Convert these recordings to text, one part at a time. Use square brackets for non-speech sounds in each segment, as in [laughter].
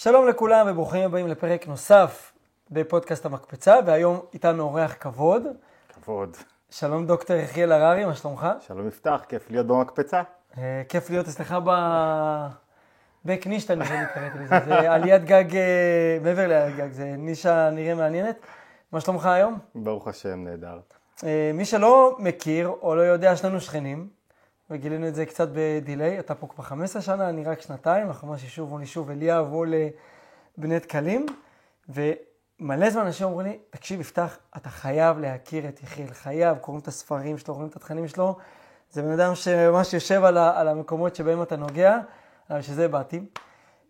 שלום לכולם וברוכים הבאים לפרק נוסף בפודקאסט המקפצה, והיום איתנו אורח כבוד. כבוד. שלום דוקטור יחיאל הררי, מה שלומך? שלום יפתח, כיף להיות במקפצה. אה, כיף להיות אצלך ב... בקנישט, אני חושב קראתי לזה, זה עליית גג, אה, מעבר לעליית גג, זה נישה נראה מעניינת. מה שלומך היום? ברוך השם, נהדר. אה, מי שלא מכיר או לא יודע, יש לנו שכנים, וגילינו את זה קצת בדיליי, אתה פה כבר 15 שנה, אני רק שנתיים, אנחנו ממש יישוב מול יישוב, אליאב או לבני דקלים, ומלא זמן אנשים אמרו לי, תקשיב, יפתח, אתה חייב להכיר את יחיאל, חייב, קוראים את הספרים שלו, קוראים את התכנים שלו, זה בן אדם שממש יושב על, ה, על המקומות שבהם אתה נוגע, אבל שזה באתי.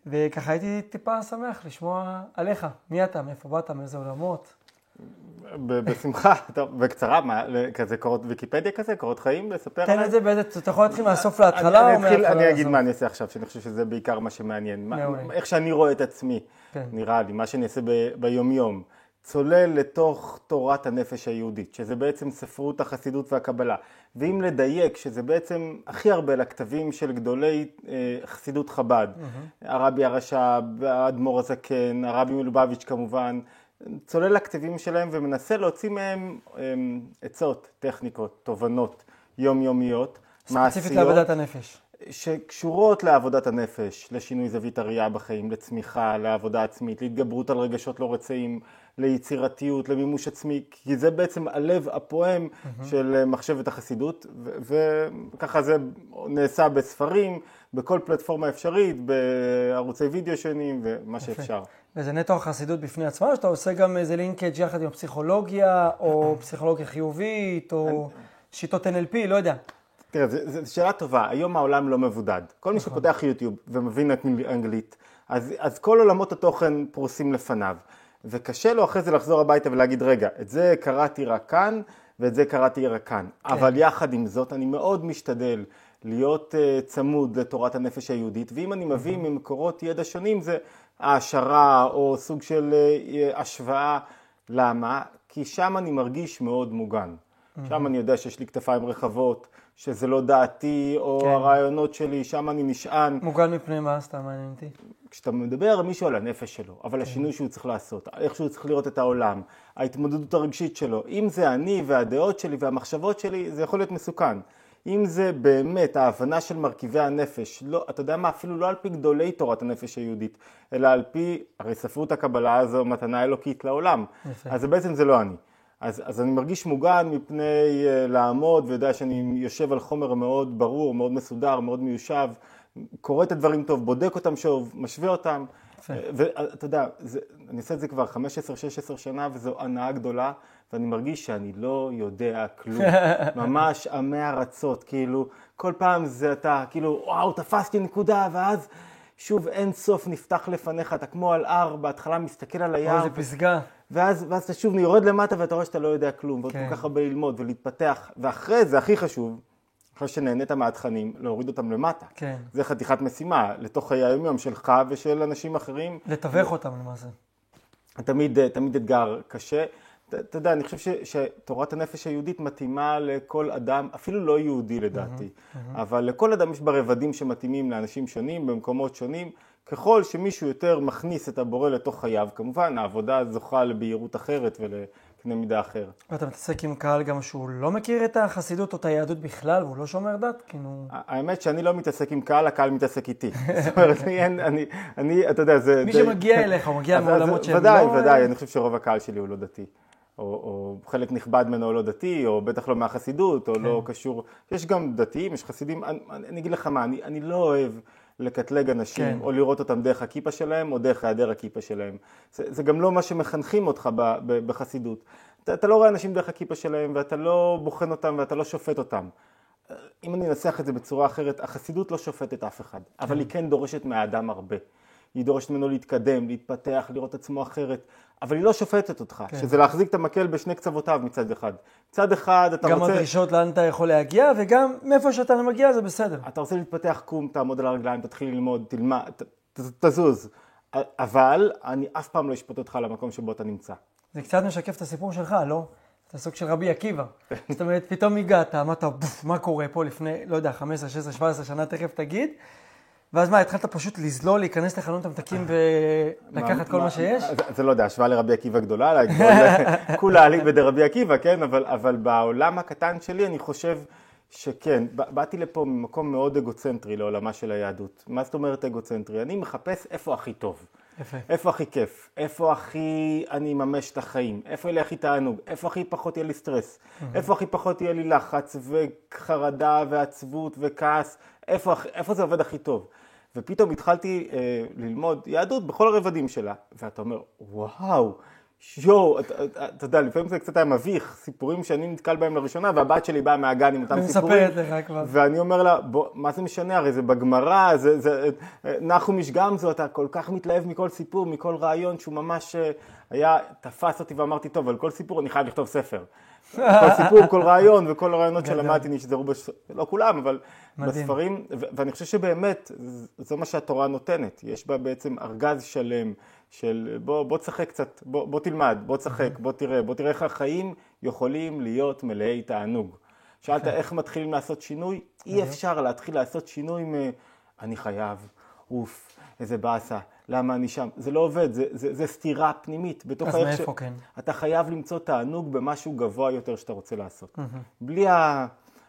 וככה הייתי טיפה שמח לשמוע עליך, מי אתה, מאיפה באת, מאיזה עולמות. בשמחה, [laughs] טוב, בקצרה, מה, כזה קורות ויקיפדיה כזה, קורות חיים, לספר תן עליי? את זה באיזה, אתה יכול להתחיל מהסוף להתחלה או מההתחלה אני אגיד? מה אני אעשה עכשיו, שאני חושב שזה בעיקר מה שמעניין. איך שאני רואה את עצמי, כן. נראה לי, מה שאני אעשה ביומיום. צולל לתוך תורת הנפש היהודית, שזה בעצם ספרות החסידות והקבלה. ואם לדייק, שזה בעצם הכי הרבה לכתבים של גדולי אה, חסידות חב"ד, הרבי הרש"ב, האדמו"ר הזקן, הרבי מלובביץ' כמובן, צולל לכתבים שלהם ומנסה להוציא מהם אה, עצות, טכניקות, תובנות יומיומיות, ספציפית לעבודת הנפש. שקשורות לעבודת הנפש, לשינוי זווית הראייה בחיים, לצמיחה, לעבודה עצמית, להתגברות על רגשות לא רצויים, ליצירתיות, למימוש עצמי, כי זה בעצם הלב הפועם של אה, מחשבת החסידות, ו- וככה זה נעשה בספרים, בכל פלטפורמה אפשרית, בערוצי וידאו שונים ומה שאפשר. וזה נטו החסידות בפני עצמה, או שאתה עושה גם איזה לינקג' יחד עם הפסיכולוגיה, או פסיכולוגיה חיובית, או שיטות NLP, לא יודע. תראה, זו שאלה טובה, היום העולם לא מבודד. כל מי שפותח יוטיוב ומבין את אנגלית, אז, אז כל עולמות התוכן פרוסים לפניו. וקשה לו אחרי זה לחזור הביתה ולהגיד, רגע, את זה קראתי רק כאן, ואת זה קראתי רק כאן. כן. אבל יחד עם זאת, אני מאוד משתדל להיות uh, צמוד לתורת הנפש היהודית, ואם אני מביא ממקורות ידע שונים, זה העשרה או סוג של uh, השוואה. למה? כי שם אני מרגיש מאוד מוגן. שם אני יודע שיש לי כתפיים רחבות, שזה לא דעתי או כן. הרעיונות שלי, שם אני נשען. מוגן מפני מה, סתם מעניין אותי. כשאתה מדבר על מישהו על הנפש שלו, אבל השינוי שהוא צריך לעשות, איך שהוא צריך לראות את העולם, ההתמודדות הרגשית שלו, אם זה אני והדעות שלי והמחשבות שלי, זה יכול להיות מסוכן. אם זה באמת ההבנה של מרכיבי הנפש, לא, אתה יודע מה, אפילו לא על פי גדולי תורת הנפש היהודית, אלא על פי, הרי ספרות הקבלה הזו מתנה אלוקית לעולם. יפה. אז בעצם זה לא אני. אז, אז אני מרגיש מוגן מפני uh, לעמוד ויודע שאני יושב על חומר מאוד ברור, מאוד מסודר, מאוד מיושב, קורא את הדברים טוב, בודק אותם שוב, משווה אותם. יפה. ואתה יודע, זה, אני עושה את זה כבר 15-16 שנה וזו הנאה גדולה, ואני מרגיש שאני לא יודע כלום. [laughs] ממש עמי ארצות, כאילו, כל פעם זה אתה, כאילו, וואו, תפסתי נקודה, ואז שוב אין סוף נפתח לפניך, אתה כמו על הר, בהתחלה מסתכל על היער. איזה פסגה. ואז, ואז אתה שוב יורד למטה ואתה רואה שאתה לא יודע כלום, ועוד כן. כל כך הרבה ללמוד ולהתפתח, ואחרי זה, הכי חשוב, אחרי שנהנית מהתכנים, להוריד אותם למטה. כן. זה חתיכת משימה, לתוך חיי היום-יום שלך ושל אנשים אחרים, לתווך אותם למעשה. תמיד, תמיד אתגר קשה. אתה יודע, אני חושב ש, שתורת הנפש היהודית מתאימה לכל אדם, אפילו לא יהודי לדעתי, אבל לכל אדם יש בה רבדים שמתאימים לאנשים שונים, במקומות שונים. ככל שמישהו יותר מכניס את הבורא לתוך חייו, כמובן העבודה זוכה לבהירות אחרת ולקנה מידה אחר. ואתה מתעסק עם קהל גם שהוא לא מכיר את החסידות או את היהדות בכלל, והוא לא שומר דת? כאילו... האמת שאני לא מתעסק עם קהל, הקהל מתעסק איתי. זאת אומרת, אין, אני, אני, אתה יודע, זה... מי שמגיע אליך, הוא מגיע מעולמות שהם ודאי, לא- ודאי, אני חושב שרוב הקהל שלי הוא לא דתי. או, או חלק נכבד ממנו הוא לא דתי, או בטח לא מהחסידות, או לא כן. קשור... יש גם דתיים, יש חסידים, אני, אני אגיד לך מה, אני, אני לא אוהב לקטלג אנשים, כן. או לראות אותם דרך הכיפה שלהם, או דרך היעדר הכיפה שלהם. זה, זה גם לא מה שמחנכים אותך ב, ב, בחסידות. אתה, אתה לא רואה אנשים דרך הכיפה שלהם, ואתה לא בוחן אותם, ואתה לא שופט אותם. אם אני אנסח את זה בצורה אחרת, החסידות לא שופטת אף אחד, אבל היא כן דורשת מהאדם הרבה. היא דורשת ממנו להתקדם, להתפתח, לראות עצמו אחרת, אבל היא לא שופטת אותך, כן. שזה להחזיק את המקל בשני קצוותיו מצד אחד. מצד אחד אתה גם רוצה... הדרישות לאן אתה יכול להגיע, וגם מאיפה שאתה מגיע זה בסדר. אתה רוצה להתפתח, קום, תעמוד על הרגליים, תתחיל ללמוד, תלמד, ת, ת, תזוז. אבל אני אף פעם לא אשפוט אותך למקום שבו אתה נמצא. זה קצת משקף את הסיפור שלך, לא? אתה סוג של רבי עקיבא. [laughs] זאת אומרת, פתאום הגעת, אמרת, מה קורה פה לפני, לא יודע, 15, 16, 17 שנה, תכף תגיד, ואז מה, התחלת פשוט לזלול, להיכנס לחנות המתקים ולקחת כל מה שיש? זה לא יודע, השוואה לרבי עקיבא גדולה, [laughs] כולה אליבא דרבי עקיבא, כן? אבל בעולם הקטן שלי אני חושב שכן, באתי לפה ממקום מאוד אגוצנטרי לעולמה של היהדות. מה זאת אומרת אגוצנטרי? אני מחפש איפה הכי טוב. יפה. איפה הכי כיף, איפה הכי אני אממש את החיים, איפה יהיה לי הכי תענוג, איפה הכי פחות יהיה לי סטרס. איפה הכי פחות יהיה לי לחץ וחרדה ועצבות וכעס, איפה, איפה זה עובד הכי טוב. ופתאום התחלתי אה, ללמוד יהדות בכל הרבדים שלה, ואתה אומר, וואו, יואו, אתה יודע, לפעמים זה קצת היה מביך, סיפורים שאני נתקל בהם לראשונה, והבת שלי באה מהגן עם אותם סיפורים. ומספרת לך כבר. ואני אומר לה, בוא, מה זה משנה, הרי זה בגמרא, זה, זה, נחומיש גמזו, אתה כל כך מתלהב מכל סיפור, מכל רעיון, שהוא ממש אה, היה, תפס אותי ואמרתי, טוב, על כל סיפור אני חייב לכתוב ספר. כל סיפור, [laughs] כל רעיון וכל הרעיונות שלמדתי נשזרו, בש... לא כולם, אבל מדהים. בספרים, ו- ואני חושב שבאמת, זה מה שהתורה נותנת, יש בה בעצם ארגז שלם של בוא, בוא תשחק קצת, בוא, בוא תלמד, בוא תשחק, בוא תראה, בוא תראה איך החיים יכולים להיות מלאי תענוג. שאלת איך מתחילים לעשות שינוי? אי אפשר להתחיל לעשות שינוי מ... אני חייב, אוף, איזה באסה, למה אני שם? זה לא עובד, זה, זה, זה סתירה פנימית. בתוך אז מאיפה ש... כן? אתה חייב למצוא תענוג במשהו גבוה יותר שאתה רוצה לעשות. בלי ה...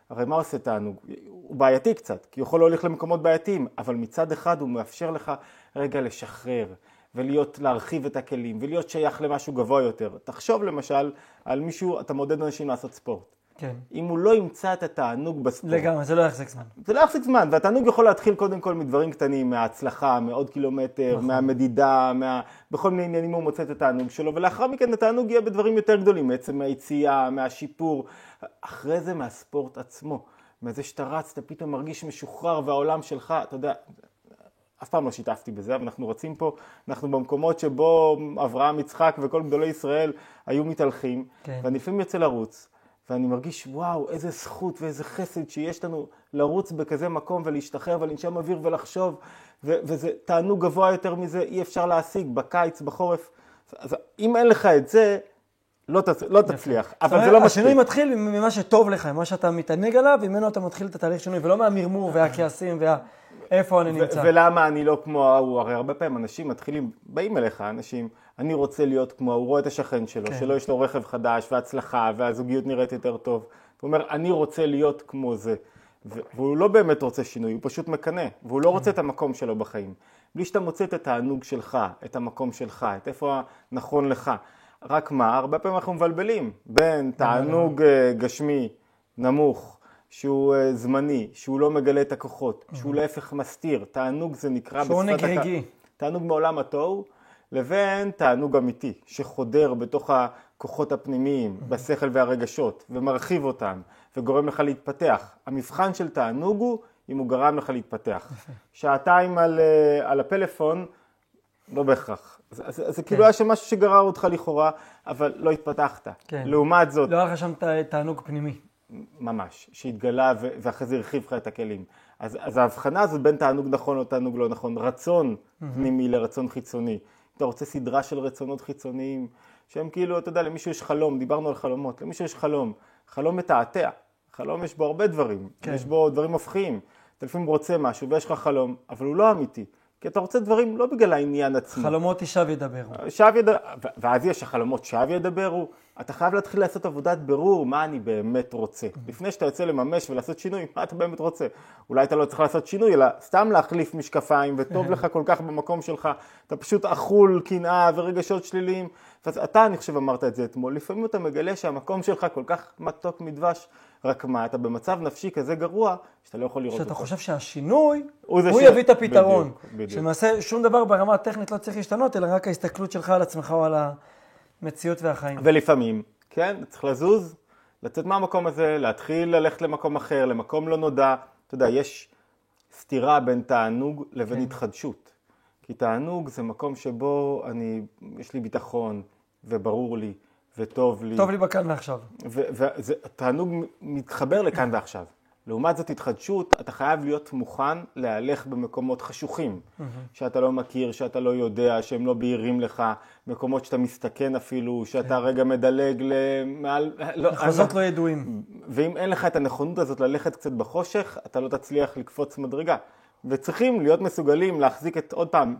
הרי מה עושה תענוג? הוא בעייתי קצת, כי הוא יכול להוליך למקומות בעייתיים, אבל מצד אחד הוא מאפשר לך רגע לשחרר, ולהיות, להרחיב את הכלים, ולהיות שייך למשהו גבוה יותר. תחשוב למשל על מישהו, אתה מודד אנשים לעשות ספורט. כן. אם הוא לא ימצא את התענוג בספורט. לגמרי, זה לא יחזיק זמן. זה לא יחזיק זמן, והתענוג יכול להתחיל קודם כל מדברים קטנים, מההצלחה, מעוד קילומטר, נכון. מהמדידה, מה... בכל מיני עניינים הוא מוצא את התענוג שלו, ולאחר מכן התענוג יהיה בדברים יותר גדולים, מעצם מהיציאה, מהשיפור, אחרי זה מהספורט עצמו. מזה שאתה רץ, אתה פתאום מרגיש משוחרר והעולם שלך, אתה יודע, אף פעם לא שיתפתי בזה, אבל אנחנו רצים פה, אנחנו במקומות שבו אברהם, יצחק וכל גדולי ישראל היו מתהלכים, כן. ואני לפעמים יוצא לרוץ, ואני מרגיש, וואו, איזה זכות ואיזה חסד שיש לנו לרוץ בכזה מקום ולהשתחרר ולנשום אוויר ולחשוב, ו- וזה תענוג גבוה יותר מזה, אי אפשר להשיג בקיץ, בחורף. אז אם אין לך את זה, לא, תצ... לא תצליח, אבל זה לא מספיק. השינוי מתחיל ממה שטוב לך, ממה שאתה מתענג עליו, ממנו אתה מתחיל את התהליך שינוי, ולא מהמרמור והכעסים וה... איפה אני נמצא. ולמה אני לא כמו ההוא, הרי הרבה פעמים אנשים מתחילים, באים אליך אנשים, אני רוצה להיות כמו ההוא, רואה את השכן שלו, כן. שלא יש לו רכב חדש והצלחה והזוגיות נראית יותר טוב. הוא אומר, אני רוצה להיות כמו זה. והוא לא באמת רוצה שינוי, הוא פשוט מקנא, והוא לא רוצה את המקום שלו בחיים. בלי שאתה מוצא את התענוג שלך, את המקום שלך, את איפה הנכון לך. רק מה, הרבה פעמים אנחנו מבלבלים בין תענוג אה, גשמי נמוך שהוא uh, זמני, שהוא לא מגלה את הכוחות. שהוא להפך מסתיר, תענוג זה נקרא שהוא נגרגי. תענוג מעולם התוהו, לבין תענוג אמיתי, שחודר בתוך הכוחות הפנימיים, mm-hmm. בשכל והרגשות, ומרחיב אותם, וגורם לך להתפתח. המבחן של תענוג הוא אם הוא גרם לך להתפתח. [laughs] שעתיים על, uh, על הפלאפון, לא בהכרח. זה, זה, זה כן. כאילו היה שם משהו שגרר אותך לכאורה, אבל לא התפתחת. כן. לעומת זאת... לא היה לך שם תענוג פנימי. ממש, שהתגלה ואחרי זה הרחיב לך את הכלים. אז, אז ההבחנה הזאת בין תענוג נכון או תענוג לא נכון, רצון mm-hmm. פנימי לרצון חיצוני. אתה רוצה סדרה של רצונות חיצוניים, שהם כאילו, אתה יודע, למישהו יש חלום, דיברנו על חלומות, למישהו יש חלום, חלום מתעתע, חלום יש בו הרבה דברים, כן. יש בו דברים מפחיעים. אתה לפעמים רוצה משהו ויש לך חלום, אבל הוא לא אמיתי. כי אתה רוצה דברים לא בגלל העניין עצמו. חלומות שב ידברו. שב ידברו, ואז יש החלומות שב ידברו. אתה חייב להתחיל לעשות עבודת ברור מה אני באמת רוצה. לפני שאתה יוצא לממש ולעשות שינוי, מה אתה באמת רוצה? אולי אתה לא צריך לעשות שינוי, אלא סתם להחליף משקפיים, וטוב לך כל כך במקום שלך, אתה פשוט אכול קנאה ורגשות שליליים. ואז אתה, אני חושב, אמרת את זה אתמול, לפעמים אתה מגלה שהמקום שלך כל כך מתוק מדבש, רק מה, אתה במצב נפשי כזה גרוע, שאתה לא יכול לראות אותו. שאתה חושב שהשינוי, הוא, הוא ש... יביא את הפתרון. בדיוק, בדיוק. שלמעשה שום דבר ברמה הטכנית לא צריך להשתנות, אלא רק ההסתכלות שלך על עצמך או על המציאות והחיים. ולפעמים, כן, צריך לזוז, לצאת מהמקום הזה, להתחיל ללכת למקום אחר, למקום לא נודע. אתה יודע, יש סתירה בין תענוג לבין כן. התחדשות. כי תענוג זה מקום שבו אני, יש לי ביטחון, וברור לי, וטוב לי. טוב לי בכאן ועכשיו. ותענוג מתחבר לכאן ועכשיו. לעומת זאת התחדשות, אתה חייב להיות מוכן להלך במקומות חשוכים, mm-hmm. שאתה לא מכיר, שאתה לא יודע, שהם לא בהירים לך, מקומות שאתה מסתכן אפילו, שאתה כן. רגע מדלג למעל... לא, מחוזות לא ידועים. ואם אין לך את הנכונות הזאת ללכת קצת בחושך, אתה לא תצליח לקפוץ מדרגה. וצריכים להיות מסוגלים להחזיק את, עוד פעם,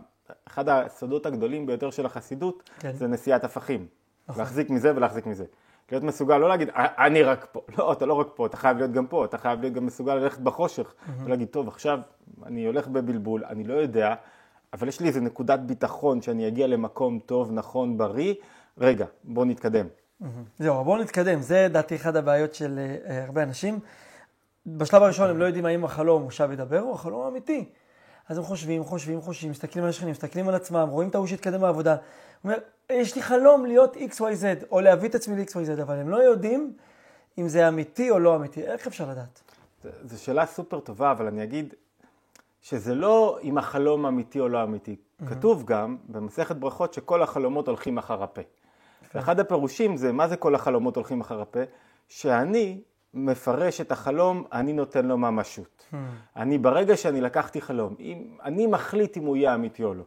אחד הסודות הגדולים ביותר של החסידות, כן. זה נשיאת הפכים. נכון. להחזיק מזה ולהחזיק מזה. להיות מסוגל לא להגיד, "אה, אני רק פה, לא, אתה לא רק פה, אתה חייב להיות גם פה, אתה חייב להיות גם מסוגל ללכת בחושך, ולהגיד, טוב, עכשיו אני הולך בבלבול, אני לא יודע, אבל יש לי איזה נקודת ביטחון שאני אגיע למקום טוב, נכון, בריא, רגע, בוא נתקדם. זהו, בואו נתקדם. זה דעתי אחת הבעיות של אה, הרבה אנשים. בשלב הראשון הם לא יודעים האם החלום הוא שב ידבר או החלום האמיתי. אז הם חושבים, חושבים, חושבים, מסתכלים על השכנים, מסתכלים על עצמם, רואים את ההוא שהתקדם בעבודה. הוא אומר, יש לי חלום להיות XYZ, או להביא את עצמי ל-XYZ, אבל הם לא יודעים אם זה אמיתי או לא אמיתי. איך אפשר לדעת? זו שאלה סופר טובה, אבל אני אגיד שזה לא אם החלום אמיתי או לא אמיתי. כתוב גם במסכת ברכות שכל החלומות הולכים אחר הפה. ואחד הפירושים זה, מה זה כל החלומות הולכים אחר הפה? שאני מפרש את החלום, אני נותן לו ממשות. אני ברגע שאני לקחתי חלום, אם, אני מחליט אם הוא יהיה אמיתי או לא.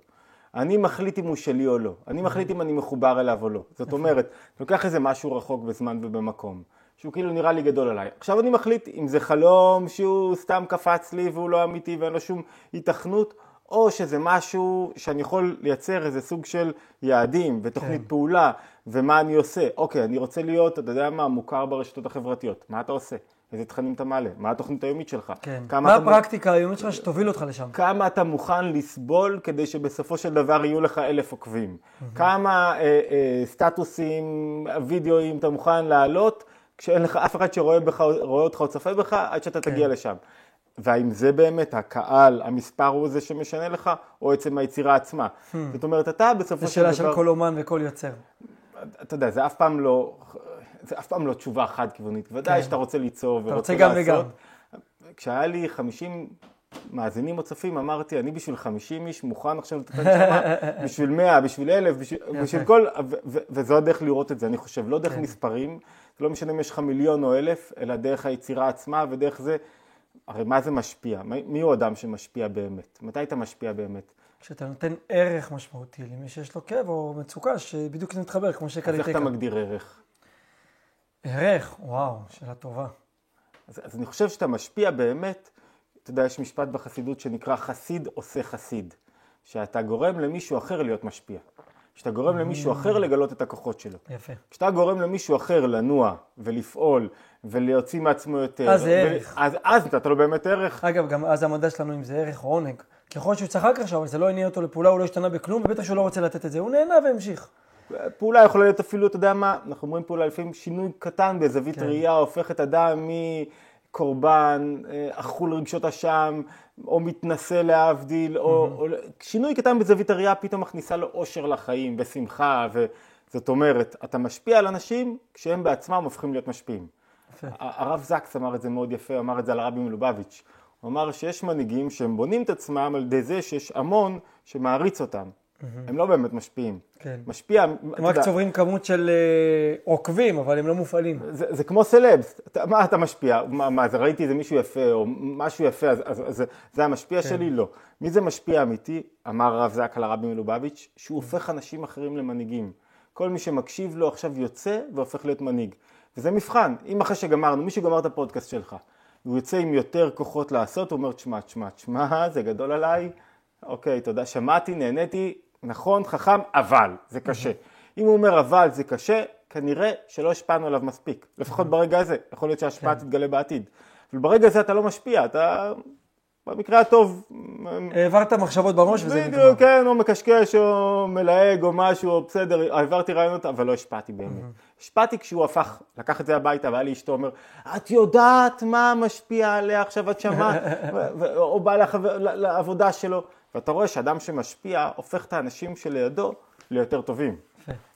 אני מחליט אם הוא שלי או לא. אני מחליט אם אני מחובר אליו או לא. זאת אומרת, אני לוקח איזה משהו רחוק בזמן ובמקום, שהוא כאילו נראה לי גדול עליי. עכשיו אני מחליט אם זה חלום שהוא סתם קפץ לי והוא לא אמיתי ואין לו שום היתכנות, או שזה משהו שאני יכול לייצר איזה סוג של יעדים ותוכנית כן. פעולה, ומה אני עושה. אוקיי, אני רוצה להיות, אתה יודע מה, מוכר ברשתות החברתיות. מה אתה עושה? איזה תכנים אתה מעלה? מה התוכנית היומית שלך? כן. כמה מה הפרקטיקה היומית שלך שתוביל אותך לשם? כמה אתה מוכן לסבול כדי שבסופו של דבר יהיו לך אלף עוקבים. כמה אה, אה, סטטוסים, וידאוים אתה מוכן להעלות, כשאין לך אף אחד שרואה בך, אותך או צופה בך, עד שאתה תגיע לשם. והאם זה באמת הקהל, המספר הוא זה שמשנה לך, או עצם היצירה עצמה. זאת אומרת, אתה בסופו זו של דבר... שאלה של כל אומן וכל יוצר. אתה יודע, זה אף פעם לא, זה אף פעם לא תשובה חד כיוונית. ודאי כן. שאתה רוצה ליצור ורוצה רוצה גם לעשות. וגם. כשהיה לי 50 מאזינים או צופים, אמרתי, אני בשביל 50 איש מוכן עכשיו לתת נשמה, [laughs] בשביל 100, בשביל 1,000, בשביל, בשביל כל, ו- ו- וזו הדרך לראות את זה, אני חושב, לא דרך כן. מספרים, לא משנה אם יש לך מיליון או אלף, אלא דרך היצירה עצמה ודרך זה, הרי מה זה משפיע? מי הוא אדם שמשפיע באמת? מתי אתה משפיע באמת? כשאתה נותן ערך משמעותי למי שיש לו כאב או מצוקה, שבדיוק זה מתחבר, כמו אז איך. אתה מגדיר ערך? ערך, וואו, שאלה טובה. אז, אז אני חושב שאתה משפיע באמת, אתה יודע, יש משפט בחסידות שנקרא חסיד עושה חסיד, שאתה גורם למישהו אחר להיות משפיע, שאתה גורם למישהו אחר לגלות את הכוחות שלו. יפה. כשאתה גורם למישהו אחר לנוע ולפעול ולהוציא מעצמו יותר, אז זה ערך. אז, אז נתת לו באמת ערך. אגב, גם אז המדע שלנו אם זה ערך או עונג. ככל שהוא צחק עכשיו, אבל זה לא הניע אותו לפעולה, הוא לא השתנה בכלום, ובטח שהוא לא רוצה לתת את זה, הוא נהנה והמשיך. פעולה יכולה להיות אפילו, אתה יודע מה, אנחנו אומרים פעולה לפעמים שינוי קטן בזווית כן. ראייה, הופך את אדם מקורבן, אה, אכול רגשות אשם, או מתנשא להבדיל, או, או שינוי קטן בזווית הראייה פתאום מכניסה לו אושר לחיים ושמחה, וזאת אומרת, אתה משפיע על אנשים כשהם בעצמם הופכים להיות משפיעים. יפה. הרב זקס אמר את זה מאוד יפה, אמר את זה על הרבי מלובביץ'. הוא אמר שיש מנהיגים שהם בונים את עצמם על ידי זה שיש המון שמעריץ אותם. הם לא באמת משפיעים. כן. משפיע, הם רק צוברים כמות של אה, עוקבים, אבל הם לא מופעלים. זה, זה כמו סלבס, אתה, מה אתה משפיע? מה, מה זה ראיתי איזה מישהו יפה או משהו יפה, אז, אז, אז זה- זה המשפיע כן. שלי? לא. מי זה משפיע אמיתי? אמר הרב זק על הרבי מלובביץ', שהוא הופך אנשים אחרים למנהיגים. כל מי שמקשיב לו עכשיו יוצא והופך להיות מנהיג. וזה מבחן, אם אחרי שגמרנו, מישהו גמר את הפודקאסט שלך, והוא יוצא עם יותר כוחות לעשות, הוא אומר, תשמע, תשמע, תשמע, זה גדול עליי, אוקיי, תודה, שמעתי, נהניתי, נכון, חכם, אבל, זה קשה. אם הוא אומר אבל זה קשה, כנראה שלא השפענו עליו מספיק, לפחות ברגע הזה, יכול להיות שההשפעה תתגלה בעתיד. אבל ברגע הזה אתה לא משפיע, אתה במקרה הטוב, העברת מחשבות בראש וזה נגמר. בדיוק, כן, או מקשקש, או מלהג, או משהו, או בסדר, העברתי רעיונות, אבל לא השפעתי באמת. השפעתי כשהוא הפך, לקח את זה הביתה, והיה לי אשתו אומר, את יודעת מה משפיע עליה עכשיו, את שמעת, [laughs] או בא לעבודה שלו, ואתה רואה שאדם שמשפיע, הופך את האנשים שלידו ליותר טובים,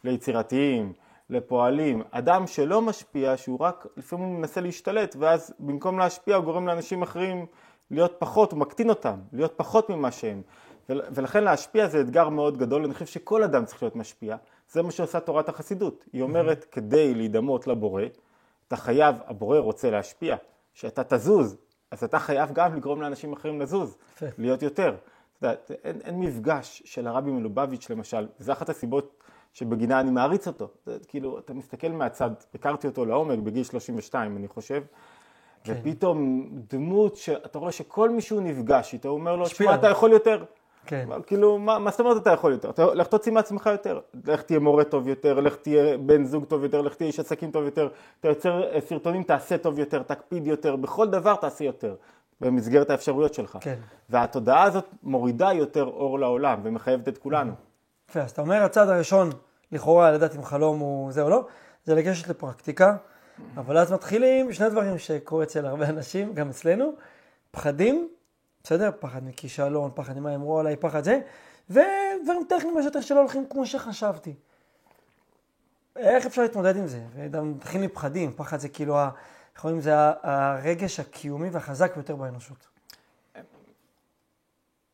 ליצירתיים, לפועלים. אדם שלא משפיע, שהוא רק לפעמים מנסה להשתלט, ואז במקום להשפיע הוא גורם לאנשים אחרים להיות פחות, הוא מקטין אותם, להיות פחות ממה שהם. ול- ולכן להשפיע זה אתגר מאוד גדול, אני חושב שכל אדם צריך להיות משפיע. זה מה שעושה תורת החסידות. היא אומרת, כדי להידמות לבורא, אתה חייב, הבורא רוצה להשפיע, שאתה תזוז, אז אתה חייב גם לגרום לאנשים אחרים לזוז. להיות יותר. אתה יודע, אין, אין מפגש של הרבי מלובביץ' למשל, זו אחת הסיבות שבגינה אני מעריץ אותו. זה, כאילו, אתה מסתכל מהצד, הכרתי אותו לעומק בגיל 32, אני חושב. כן. ופתאום דמות שאתה רואה שכל מי שהוא נפגש איתו, הוא אומר לו, תשמע, אתה עליו." יכול יותר. כן. כאילו, מה, מה זאת אומרת אתה יכול יותר? אתה, לך תוציא מעצמך יותר. לך תהיה מורה טוב יותר, לך תהיה בן זוג טוב יותר, לך תהיה איש עסקים טוב יותר, אתה יוצר אה, סרטונים, תעשה טוב יותר, תקפיד יותר, בכל דבר תעשה יותר, במסגרת האפשרויות שלך. כן. והתודעה הזאת מורידה יותר אור לעולם ומחייבת את כולנו. יפה, אז אתה אומר, הצעד הראשון, לכאורה, לדעת אם חלום הוא זה או לא, זה לגשת לפרקטיקה, אבל אז מתחילים שני דברים שקורה אצל הרבה אנשים, גם אצלנו, פחדים, בסדר? פחד מכישלון, פחד ממה יאמרו עליי, פחד זה, ודברים טכניים בשטח שלא הולכים כמו שחשבתי. איך אפשר להתמודד עם זה? וגם מתחילים לי פחדים, פחד זה כאילו, איך אומרים, זה הרגש הקיומי והחזק ביותר באנושות.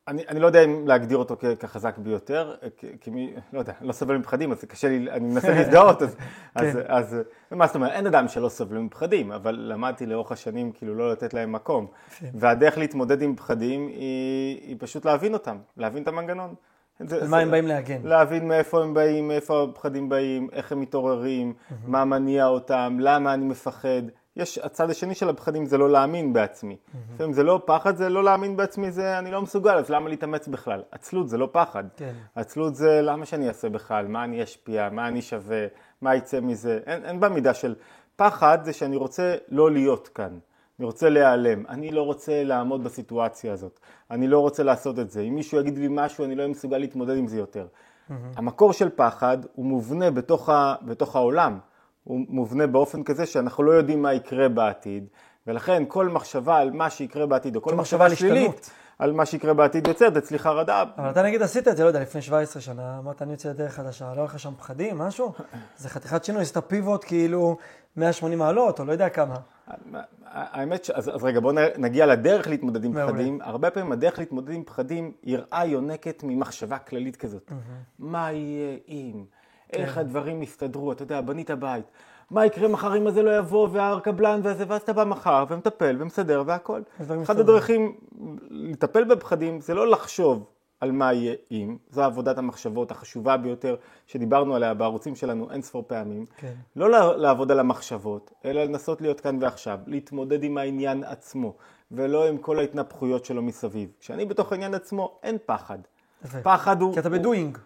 אני, אני לא יודע אם להגדיר אותו כ- כחזק ביותר, כ- כמי, לא יודע, לא סובל מפחדים, אז קשה לי, אני מנסה [laughs] להזדהות, אז, אז, כן. אז, מה זאת אומרת, אין אדם שלא סובל מפחדים, אבל למדתי לאורך השנים כאילו לא לתת להם מקום. יפה. והדרך להתמודד עם פחדים היא, היא פשוט להבין אותם, להבין את המנגנון. זה- על זה- מה הם באים להגן. להבין מאיפה הם באים, מאיפה הפחדים באים, איך הם מתעוררים, מה מניע אותם, למה אני מפחד. יש, הצד השני של הפחדים זה לא להאמין בעצמי. לפעמים זה לא פחד, זה לא להאמין בעצמי, זה אני לא מסוגל, אז למה להתאמץ בכלל? עצלות זה לא פחד. כן. עצלות זה למה שאני אעשה בכלל, מה אני אשפיע, מה אני שווה, מה יצא מזה. אין, אין בה מידה של פחד, זה שאני רוצה לא להיות כאן. אני רוצה להיעלם, אני לא רוצה לעמוד בסיטואציה הזאת, אני לא רוצה לעשות את זה. אם מישהו יגיד לי משהו, אני לא אהיה מסוגל להתמודד עם זה יותר. המקור של פחד הוא מובנה בתוך, ה, בתוך העולם. הוא מובנה באופן כזה שאנחנו לא יודעים מה יקרה בעתיד, ולכן כל מחשבה על מה שיקרה בעתיד, או כל כל מחשבה שלילית. על מה שיקרה בעתיד יוצרת אצלי חרדה. אבל אתה נגיד עשית את זה, לא יודע, לפני 17 שנה, אמרת אני יוצא לדרך חדשה, לא היה לך שם פחדים, משהו? [laughs] זה חתיכת שינוי, עשית פיבוט כאילו 180 מעלות, או לא יודע כמה. האמת, ש... אז, אז רגע, בואו נגיע לדרך להתמודד עם. פחדים. הרבה פעמים הדרך להתמודד עם פחדים, יראה יונקת ממחשבה כללית כזאת. מה יהיה אם? איך הדברים יסתדרו? אתה יודע, בנית בית. מה יקרה מחר אם הזה לא יבוא, והקבלן והזה, ואז אתה בא מחר ומטפל ומסדר והכל. מסתדרים. הדרכים לטפל בפחדים זה לא לחשוב על מה יהיה אם, זו עבודת המחשבות החשובה ביותר שדיברנו עליה בערוצים שלנו אין ספור פעמים. כן. לא לעבוד על המחשבות, אלא לנסות להיות כאן ועכשיו, להתמודד עם העניין עצמו, ולא עם כל ההתנפחויות שלו מסביב. כשאני בתוך העניין עצמו, אין פחד. יפה. פחד הוא... כי אתה בדואינג.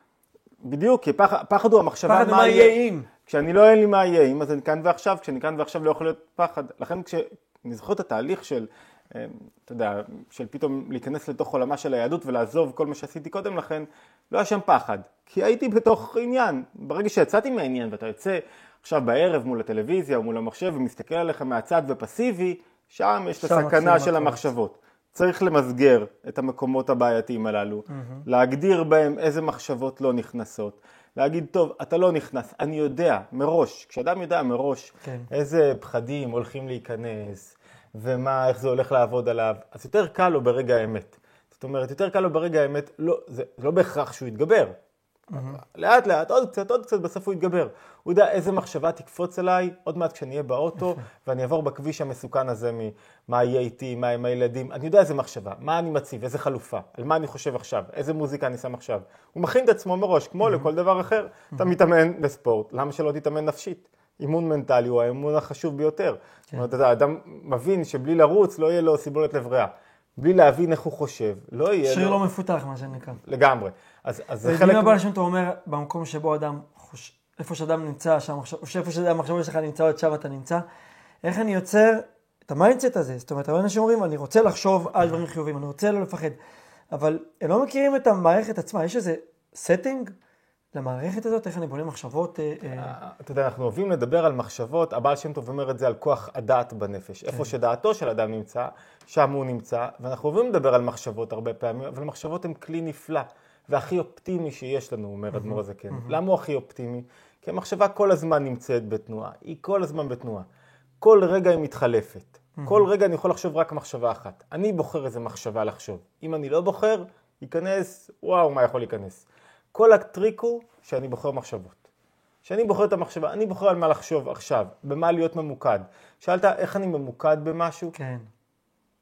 בדיוק, כי פחד, פחד הוא המחשבה פחד מה יהיה אם. כשאני לא אין לי מה יהיה אם, אז אני כאן ועכשיו, כשאני כאן ועכשיו לא יכול להיות פחד. לכן כשאני זוכר את התהליך של, אה, אתה יודע, של פתאום להיכנס לתוך עולמה של היהדות ולעזוב כל מה שעשיתי קודם לכן, לא היה שם פחד. כי הייתי בתוך עניין. ברגע שיצאתי מהעניין ואתה יוצא עכשיו בערב מול הטלוויזיה או מול המחשב ומסתכל עליך מהצד ופסיבי, שם יש את הסכנה של. המחשבות. צריך למסגר את המקומות הבעייתיים הללו, להגדיר בהם איזה מחשבות לא נכנסות, להגיד, טוב, אתה לא נכנס, אני יודע מראש, כשאדם יודע מראש כן. איזה פחדים הולכים להיכנס, ומה, איך זה הולך לעבוד עליו, אז יותר קל לו ברגע האמת. זאת אומרת, יותר קל לו ברגע האמת, לא, זה, זה לא בהכרח שהוא יתגבר. לאט לאט, עוד קצת, עוד קצת, בסוף הוא יתגבר. הוא יודע איזה מחשבה תקפוץ אליי, עוד מעט כשאני אהיה באוטו, [laughs] ואני אעבור בכביש המסוכן הזה ממה יהיה איתי, מה עם הילדים, אני יודע איזה מחשבה, מה אני מציב, איזה חלופה, על מה אני חושב עכשיו, איזה מוזיקה אני שם עכשיו. הוא מכין את עצמו מראש, כמו לכל דבר אחר. אתה מתאמן בספורט, למה שלא תתאמן נפשית? אימון מנטלי הוא האימון החשוב ביותר. זאת אומרת, אתה אדם מבין שבלי לרוץ לא יהיה לו סיבולת לב ריאה. בלי להבין איך הוא חושב, לא יהיה שריר לו... לא מפותח, מה שנקרא. לגמרי. אז, אז זה חלק... חלק... הבא שאתה אומר, במקום שבו אדם חוש... איפה שאדם נמצא, שם, עכשיו- או שאיפה שהמחשבות שלך נמצאות, שם אתה נמצא. איך אני יוצר את ה mindset הזה? זאת אומרת, הרבה אנשים אומרים, אני רוצה לחשוב על דברים חיוביים, אני רוצה לא לפחד. אבל הם לא מכירים את המערכת עצמה. יש איזה setting למערכת הזאת? איך אני בונה מחשבות? אה, אה, אתה יודע, אנחנו אוהבים לדבר על מחשבות, הבעל שם טוב אומר את זה על כוח הדעת בנפש. איפה שדעתו של אדם נמצא, שם הוא נמצא, ואנחנו אוהבים לדבר על מחשבות הרבה פעמים, אבל מחשבות הן כלי נפלא, והכי אופטימי שיש לנו, אומר אדמו"ר הזקן. למה הוא הכי אופטימי? כי המחשבה כל הזמן נמצאת בתנועה, היא כל הזמן בתנועה. כל רגע היא מתחלפת. כל רגע אני יכול לחשוב רק מחשבה אחת. אני בוחר איזה מחשבה לחשוב. אם אני לא בוחר, ייכנס, וואו, מה יכול להיכנס. כל הטריק הוא שאני בוחר מחשבות. כשאני בוחר את המחשבה, אני בוחר על מה לחשוב עכשיו, במה להיות ממוקד. שאלת איך אני ממוקד במשהו? כן.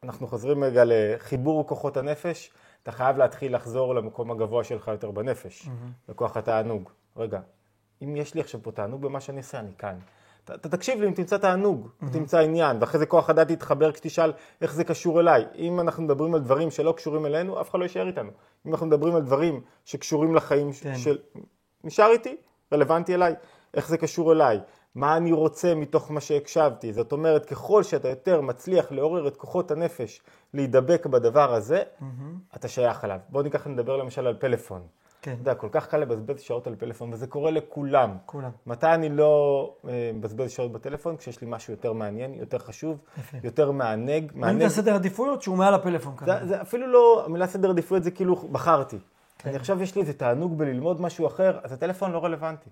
אנחנו חוזרים רגע לחיבור כוחות הנפש, אתה חייב להתחיל לחזור למקום הגבוה שלך יותר בנפש, לכוח התענוג. רגע, אם יש לי עכשיו פה תענוג במה שאני עושה, אני כאן. אתה, תקשיב לי אם תמצא תענוג, mm-hmm. תמצא עניין, ואחרי זה כוח הדעת יתחבר כשתשאל איך זה קשור אליי. אם אנחנו מדברים על דברים שלא קשורים אלינו, אף אחד לא יישאר איתנו. אם אנחנו מדברים על דברים שקשורים לחיים כן. של... נשאר איתי, רלוונטי אליי, איך זה קשור אליי, מה אני רוצה מתוך מה שהקשבתי. זאת אומרת, ככל שאתה יותר מצליח לעורר את כוחות הנפש להידבק בדבר הזה, mm-hmm. אתה שייך אליו. בואו ניקח נדבר למשל על פלאפון. כן. אתה יודע, כל כך קל לבזבז שעות על פלאפון, וזה קורה לכולם. כולם. מתי אני לא אה, מבזבז שעות בטלפון? כשיש לי משהו יותר מעניין, יותר חשוב, יפה. יותר מענג. מענג. זה סדר עדיפויות שהוא מעל הפלאפון כזה. זה, זה אפילו לא, המילה סדר עדיפויות זה כאילו בחרתי. כן. אני עכשיו יש לי איזה תענוג בללמוד משהו אחר, אז הטלפון לא רלוונטי.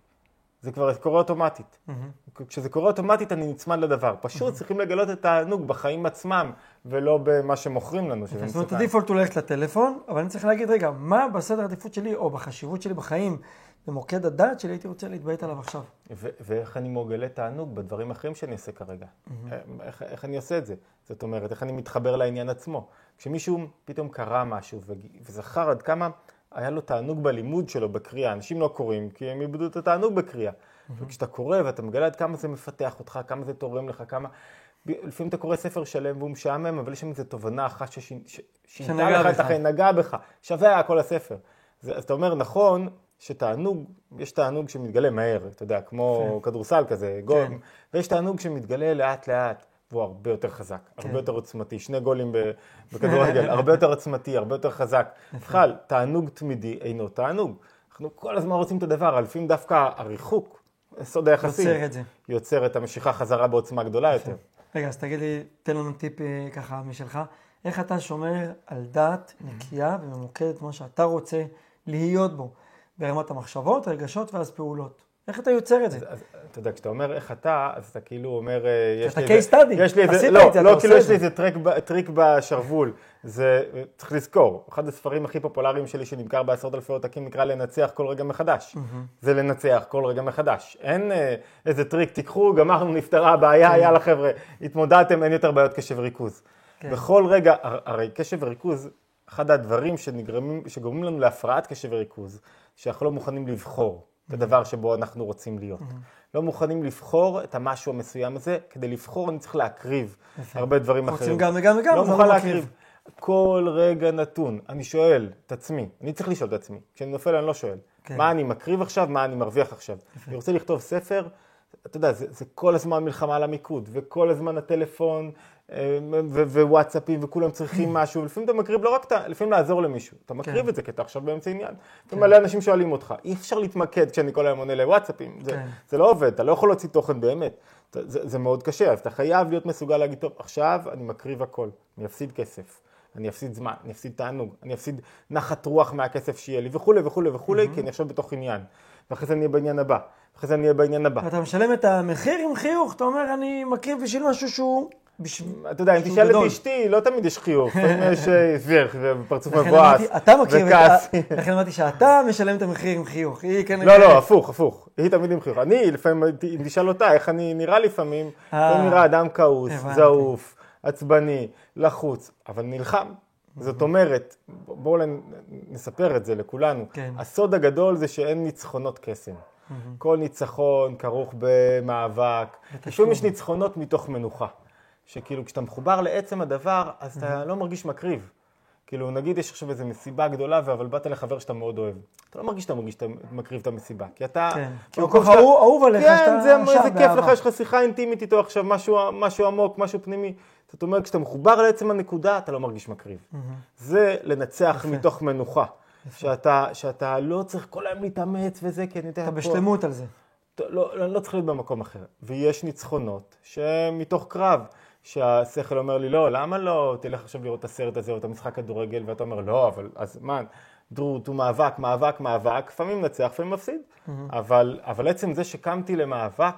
זה כבר קורה אוטומטית. Mm-hmm. כשזה קורה אוטומטית אני נצמד לדבר. פשוט mm-hmm. צריכים לגלות את התענוג בחיים עצמם, ולא במה שמוכרים לנו. זאת אומרת, הדיפולט הוא ללכת לטלפון, אבל אני צריך להגיד, רגע, מה בסדר העדיפות שלי, או בחשיבות שלי בחיים, במוקד הדעת שלי, הייתי רוצה להתביית עליו עכשיו. ואיך אני מוגלה תענוג בדברים אחרים שאני עושה כרגע. Mm-hmm. איך, איך אני עושה את זה? זאת אומרת, איך אני מתחבר לעניין עצמו. כשמישהו פתאום קרא משהו וזכר עד כמה... היה לו תענוג בלימוד שלו, בקריאה. אנשים לא קוראים כי הם איבדו את התענוג בקריאה. Mm-hmm. וכשאתה קורא ואתה מגלה עד כמה זה מפתח אותך, כמה זה תורם לך, כמה... לפעמים אתה קורא ספר שלם והוא משעמם, אבל יש שם איזו תובנה אחת ששינתה לך את החיים, נגעה בך, שווה היה כל הספר. אז אתה אומר, נכון, שתענוג, יש תענוג שמתגלה מהר, אתה יודע, כמו כן. כדורסל כזה, גול, כן. ויש תענוג שמתגלה לאט לאט. והוא הרבה יותר חזק, כן. הרבה יותר עוצמתי, שני גולים בכדורגל, הרבה יותר עוצמתי, הרבה יותר חזק. בכלל, תענוג תמידי אינו תענוג. אנחנו כל הזמן רוצים את הדבר, לפעמים דווקא הריחוק, סוד היחסים, יוצר את זה. יוצר את המשיכה חזרה בעוצמה גדולה יותר. רגע, אז תגיד לי, תן לנו טיפ אה, ככה משלך. איך אתה שומר על דעת נקייה וממוקדת כמו שאתה רוצה להיות בו, ברמת המחשבות, הרגשות ואז פעולות? איך אתה יוצר את זה? אתה יודע, כשאתה אומר איך אתה, אז אתה כאילו אומר, אה, יש לי איזה... אתה case study, עשית את זה, לא, לא, כאילו יש לי איזה טריק בשרוול. זה, צריך לזכור, אחד הספרים הכי פופולריים שלי שנמכר בעשרות אלפי עותקים נקרא לנצח כל רגע מחדש. זה לנצח כל רגע מחדש. אין אה, איזה טריק, תיקחו, גמרנו, נפתרה הבעיה, כן. יאללה חבר'ה, התמודדתם, אין יותר בעיות קשב וריכוז. כן. בכל רגע, הרי קשב וריכוז, אחד הדברים שגורמים לנו להפרעת קשב וריכוז, שאנחנו לא מוכנים לבחור. את הדבר שבו אנחנו רוצים להיות. לא מוכנים לבחור את המשהו המסוים הזה, כדי לבחור אני צריך להקריב הרבה דברים אחרים. רוצים גם וגם וגם, לא מוכן להקריב. כל רגע נתון, אני שואל את עצמי, אני צריך לשאול את עצמי, כשאני נופל אני לא שואל, כן. מה אני מקריב עכשיו, מה אני מרוויח עכשיו. אני רוצה לכתוב ספר, אתה יודע, זה, זה כל הזמן מלחמה על המיקוד, וכל הזמן הטלפון, ווואטסאפים וכולם צריכים משהו, ולפעמים אתה מקריב לא רק, לפעמים לעזור למישהו, אתה מקריב כן. את זה כי אתה עכשיו באמצע עניין. כן. מלא אנשים שואלים אותך, אי אפשר להתמקד כשאני כל היום עונה לוואטסאפים, זה, כן. זה לא עובד, אתה לא יכול להוציא תוכן באמת, זה, זה מאוד קשה, אז אתה חייב להיות מסוגל להגיד, טוב, עכשיו אני מקריב הכל, אני אפסיד כסף. אני אפסיד זמן, אני אפסיד תענוג, אני אפסיד נחת רוח מהכסף שיהיה לי וכולי וכולי וכולי. כי אני עכשיו בתוך עניין. ואחרי זה אני אהיה בעניין הבא, ואחרי זה אני אהיה בעניין הבא. אתה משלם את המחיר עם חיוך, אתה אומר, אני מקריב בשביל משהו שהוא אתה יודע, אם תשאל את אשתי, לא תמיד יש חיוך, [laughs] לפעמים יש אה, ופרצוף מבואס וכעס. לכן אמרתי שאתה משלם את המחיר עם חיוך. לא, לא, הפוך, הפוך. היא תמיד עם חיוך. אני, לפעמים, אם תשאל אותה איך אני נראה לפעמים, אה, אני נראה אדם כעוס, זעוף, עצבני, לחוץ, אבל נלחם. זאת אומרת, בואו נספר את זה לכולנו. כן. הסוד הגדול זה שאין ניצחונות קסם. כל ניצחון כרוך במאבק. לפעמים יש ניצחונות מתוך מנוחה. שכאילו כשאתה מחובר לעצם הדבר, אז אתה לא מרגיש מקריב. כאילו, נגיד יש עכשיו איזו מסיבה גדולה, אבל באת לחבר שאתה מאוד אוהב. אתה לא מרגיש שאתה מרגיש שאתה מקריב את המסיבה, כי אתה... כן, כי הוא כל כך אהוב עליך, כן, שאתה כן, זה כיף לך, יש לך שיחה אינטימית איתו עכשיו, משהו, משהו עמוק, משהו פנימי. זאת אומרת, כשאתה מחובר לעצם הנקודה, אתה לא מרגיש מקריב. זה לנצח מתוך מנוחה. שאתה, שאתה לא צריך כל היום להתאמץ וזה, כי אני יודע... אתה בשלמות על זה. לא, לא, לא צריך להיות במקום אחר. ויש ניצחונות שהם מתוך קרב. שהשכל אומר לי, לא, למה לא תלך עכשיו לראות את הסרט הזה או את המשחק כדורגל, ואתה אומר, לא, אבל אז מה, דרות הוא מאבק, מאבק, מאבק, לפעמים נצח, לפעמים מפסיד. Mm-hmm. אבל, אבל עצם זה שקמתי למאבק,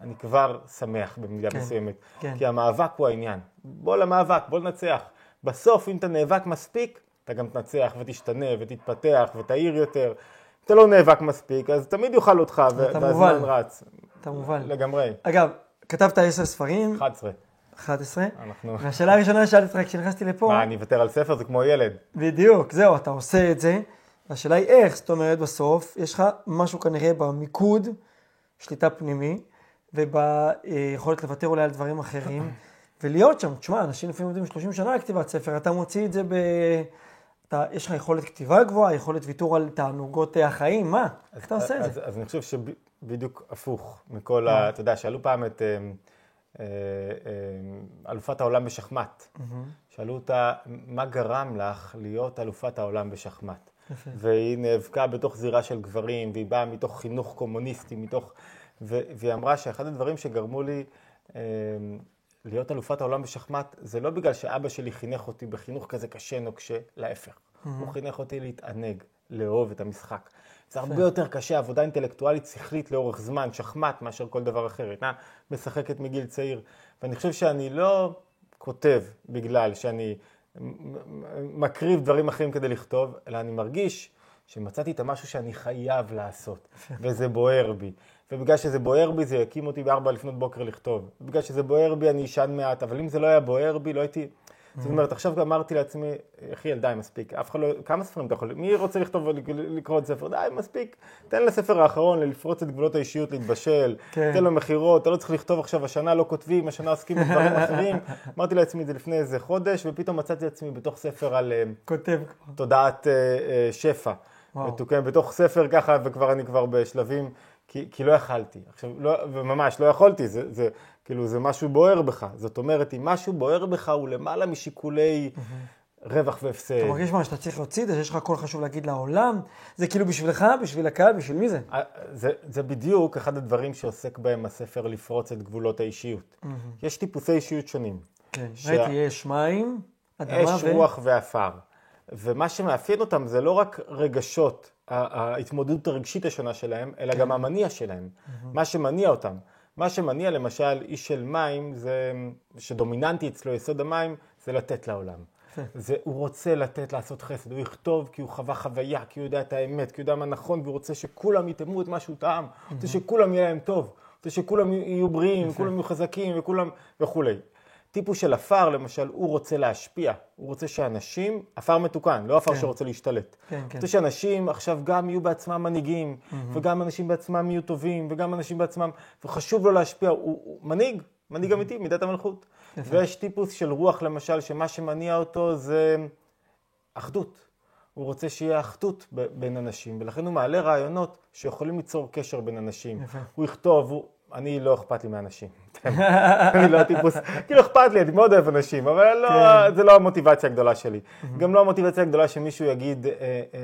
אני כבר שמח במידה כן, מסוימת. כן. כי המאבק הוא העניין. בוא למאבק, בוא לנצח. בסוף, אם אתה נאבק מספיק, אתה גם תנצח ותשתנה ותתפתח ותעיר יותר. אתה לא נאבק מספיק, אז תמיד יאכל אותך, והזמן רץ. אתה מובן. לגמרי. אגב, כתבת עשר ספרים. 11. 11. אנחנו... והשאלה הראשונה ששאלתי אותך כשנכנסתי לפה... מה, אני אוותר על ספר? זה כמו ילד. בדיוק, זהו, אתה עושה את זה. השאלה היא איך, זאת אומרת, בסוף, יש לך משהו כנראה במיקוד, שליטה פנימי, וביכולת לוותר אולי על דברים אחרים, [clears throat] ולהיות שם. תשמע, אנשים לפעמים עובדים 30 שנה על כתיבת ספר, אתה מוציא את זה ב... אתה, יש לך יכולת כתיבה גבוהה, יכולת ויתור על תענוגות החיים, מה? איך אתה עושה את אז, זה? אז אני חושב שבדיוק הפוך מכל ה... אתה יודע, שאלו פעם את אה, אה, אה, אלופת העולם בשחמט. שאלו אותה, מה גרם לך להיות אלופת העולם בשחמט? והיא נאבקה בתוך זירה של גברים, והיא באה מתוך חינוך קומוניסטי, מתוך... ו- והיא אמרה שאחד הדברים שגרמו לי אה, להיות אלופת העולם בשחמט, זה לא בגלל שאבא שלי חינך אותי בחינוך כזה קשה, נוקשה, להפך. הוא חינך אותי להתענג, לאהוב את המשחק. זה הרבה יותר קשה, עבודה אינטלקטואלית שכלית לאורך זמן, שחמט, מאשר כל דבר אחר. הייתה משחקת מגיל צעיר. ואני חושב שאני לא כותב בגלל שאני מקריב דברים אחרים כדי לכתוב, אלא אני מרגיש שמצאתי את המשהו שאני חייב לעשות, וזה בוער בי. ובגלל שזה בוער בי, זה יקים אותי בארבע לפנות בוקר לכתוב. בגלל שזה בוער בי, אני אשן מעט, אבל אם זה לא היה בוער בי, לא הייתי... זאת אומרת, עכשיו אמרתי לעצמי, יחיאל, די, מספיק. אף אחד לא... כמה ספרים אתה יכול... מי רוצה לכתוב ולקרוא עוד ספר? די, מספיק. תן לספר האחרון לפרוץ את גבולות האישיות, להתבשל. כן. תן לו מכירות, אתה לא צריך לכתוב עכשיו, השנה לא כותבים, השנה עוסקים בדברים אחרים. [laughs] אמרתי לעצמי את זה לפני איזה חודש, ופתאום מצאתי את עצמי בתוך ספר על אה, כותב כבר. תודעת אה, אה, שפע. מתוקן בתוך ספר ככה, וכבר אני כבר בשלבים, כי, כי לא יכלתי. עכשיו, לא, וממש, לא יכולתי, זה, זה, כאילו, זה משהו בוער בך. זאת אומרת, אם משהו בוער בך, הוא למעלה משיקולי רווח והפסד. אתה מרגיש מה שאתה צריך להוציא את זה, שיש לך הכל חשוב להגיד לעולם? זה כאילו בשבילך, בשביל הקהל, בשביל מי זה? אה, זה, זה בדיוק אחד הדברים שעוסק בהם הספר לפרוץ את גבולות האישיות. יש טיפוסי אישיות שונים. כן. ראיתי, יש מים, אדמה אש, ו... רוח ועפר. ומה שמאפיין אותם זה לא רק רגשות, ההתמודדות הרגשית השונה שלהם, אלא כן. גם המניע שלהם. מה שמניע אותם. מה שמניע למשל איש של מים, זה, שדומיננטי אצלו יסוד המים, זה לתת לעולם. [laughs] זה, הוא רוצה לתת, לעשות חסד, הוא יכתוב כי הוא חווה חוויה, כי הוא יודע את האמת, כי הוא יודע מה נכון, והוא רוצה שכולם יטעמו את מה שהוא טעם, הוא רוצה שכולם יהיה להם טוב, הוא רוצה שכולם יהיו בריאים, כולם יהיו חזקים וכולם וכולי. טיפוס של עפר, למשל, הוא רוצה להשפיע, הוא רוצה שאנשים, עפר מתוקן, לא עפר כן. שרוצה להשתלט. כן, הוא כן. רוצה שאנשים עכשיו גם יהיו בעצמם מנהיגים, וגם אנשים בעצמם יהיו טובים, וגם אנשים בעצמם, וחשוב לו להשפיע, הוא, הוא מנהיג, מנהיג אמיתי, מידת המלכות. ויש טיפוס של רוח, למשל, שמה שמניע אותו זה אחדות. הוא רוצה שיהיה אחדות ב- בין אנשים, ולכן הוא מעלה רעיונות שיכולים ליצור קשר בין אנשים. יפה. הוא יכתוב, הוא... אני לא אכפת לי מאנשים. אני לא הטיפוס, כאילו אכפת לי, אני מאוד אוהב אנשים, אבל לא, כן. זה לא המוטיבציה הגדולה שלי. גם לא המוטיבציה הגדולה שמישהו יגיד, אה, אה, אה,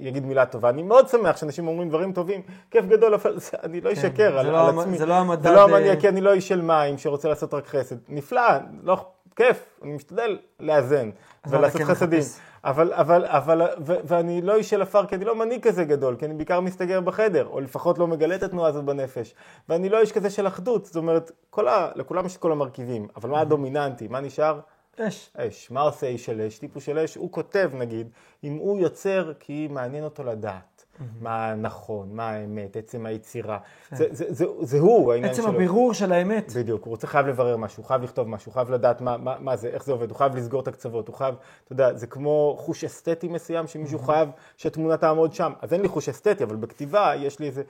יגיד מילה טובה. אני מאוד שמח שאנשים אומרים דברים טובים, כיף גדול, אבל אני לא אשקר זה על, לא על המ- עצמי. זה לא המדד, זה לא המניע, אה, כי אני לא איש של מים שרוצה לעשות רק חסד. נפלא, לא, כיף, אני משתדל לאזן ולעשות כן חסדים. אבל, אבל, אבל, ו, ואני לא איש של עפר, כי אני לא מנהיג כזה גדול, כי אני בעיקר מסתגר בחדר, או לפחות לא מגלה את התנועה הזאת בנפש. ואני לא איש כזה של אחדות, זאת אומרת, כל ה, לכולם יש את כל המרכיבים, אבל מה הדומיננטי, מה נשאר? אש. אש. מה עושה איש של אש? טיפוס של אש, הוא כותב נגיד, אם הוא יוצר כי מעניין אותו לדעת. מה נכון, מה האמת, עצם היצירה. זה, זה, זה, זה הוא העניין עצם שלו. הבירור של האמת. בדיוק, הוא רוצה חייב לברר משהו, חייב לכתוב משהו, חייב לדעת מה, מה, מה זה, איך זה עובד, הוא חייב לסגור את הקצוות, הוא חייב, אתה יודע, זה כמו חוש אסתטי מסוים שמישהו חייב שהתמונה תעמוד שם. אז אין לי חוש אסתטי, אבל בכתיבה יש לי איזה,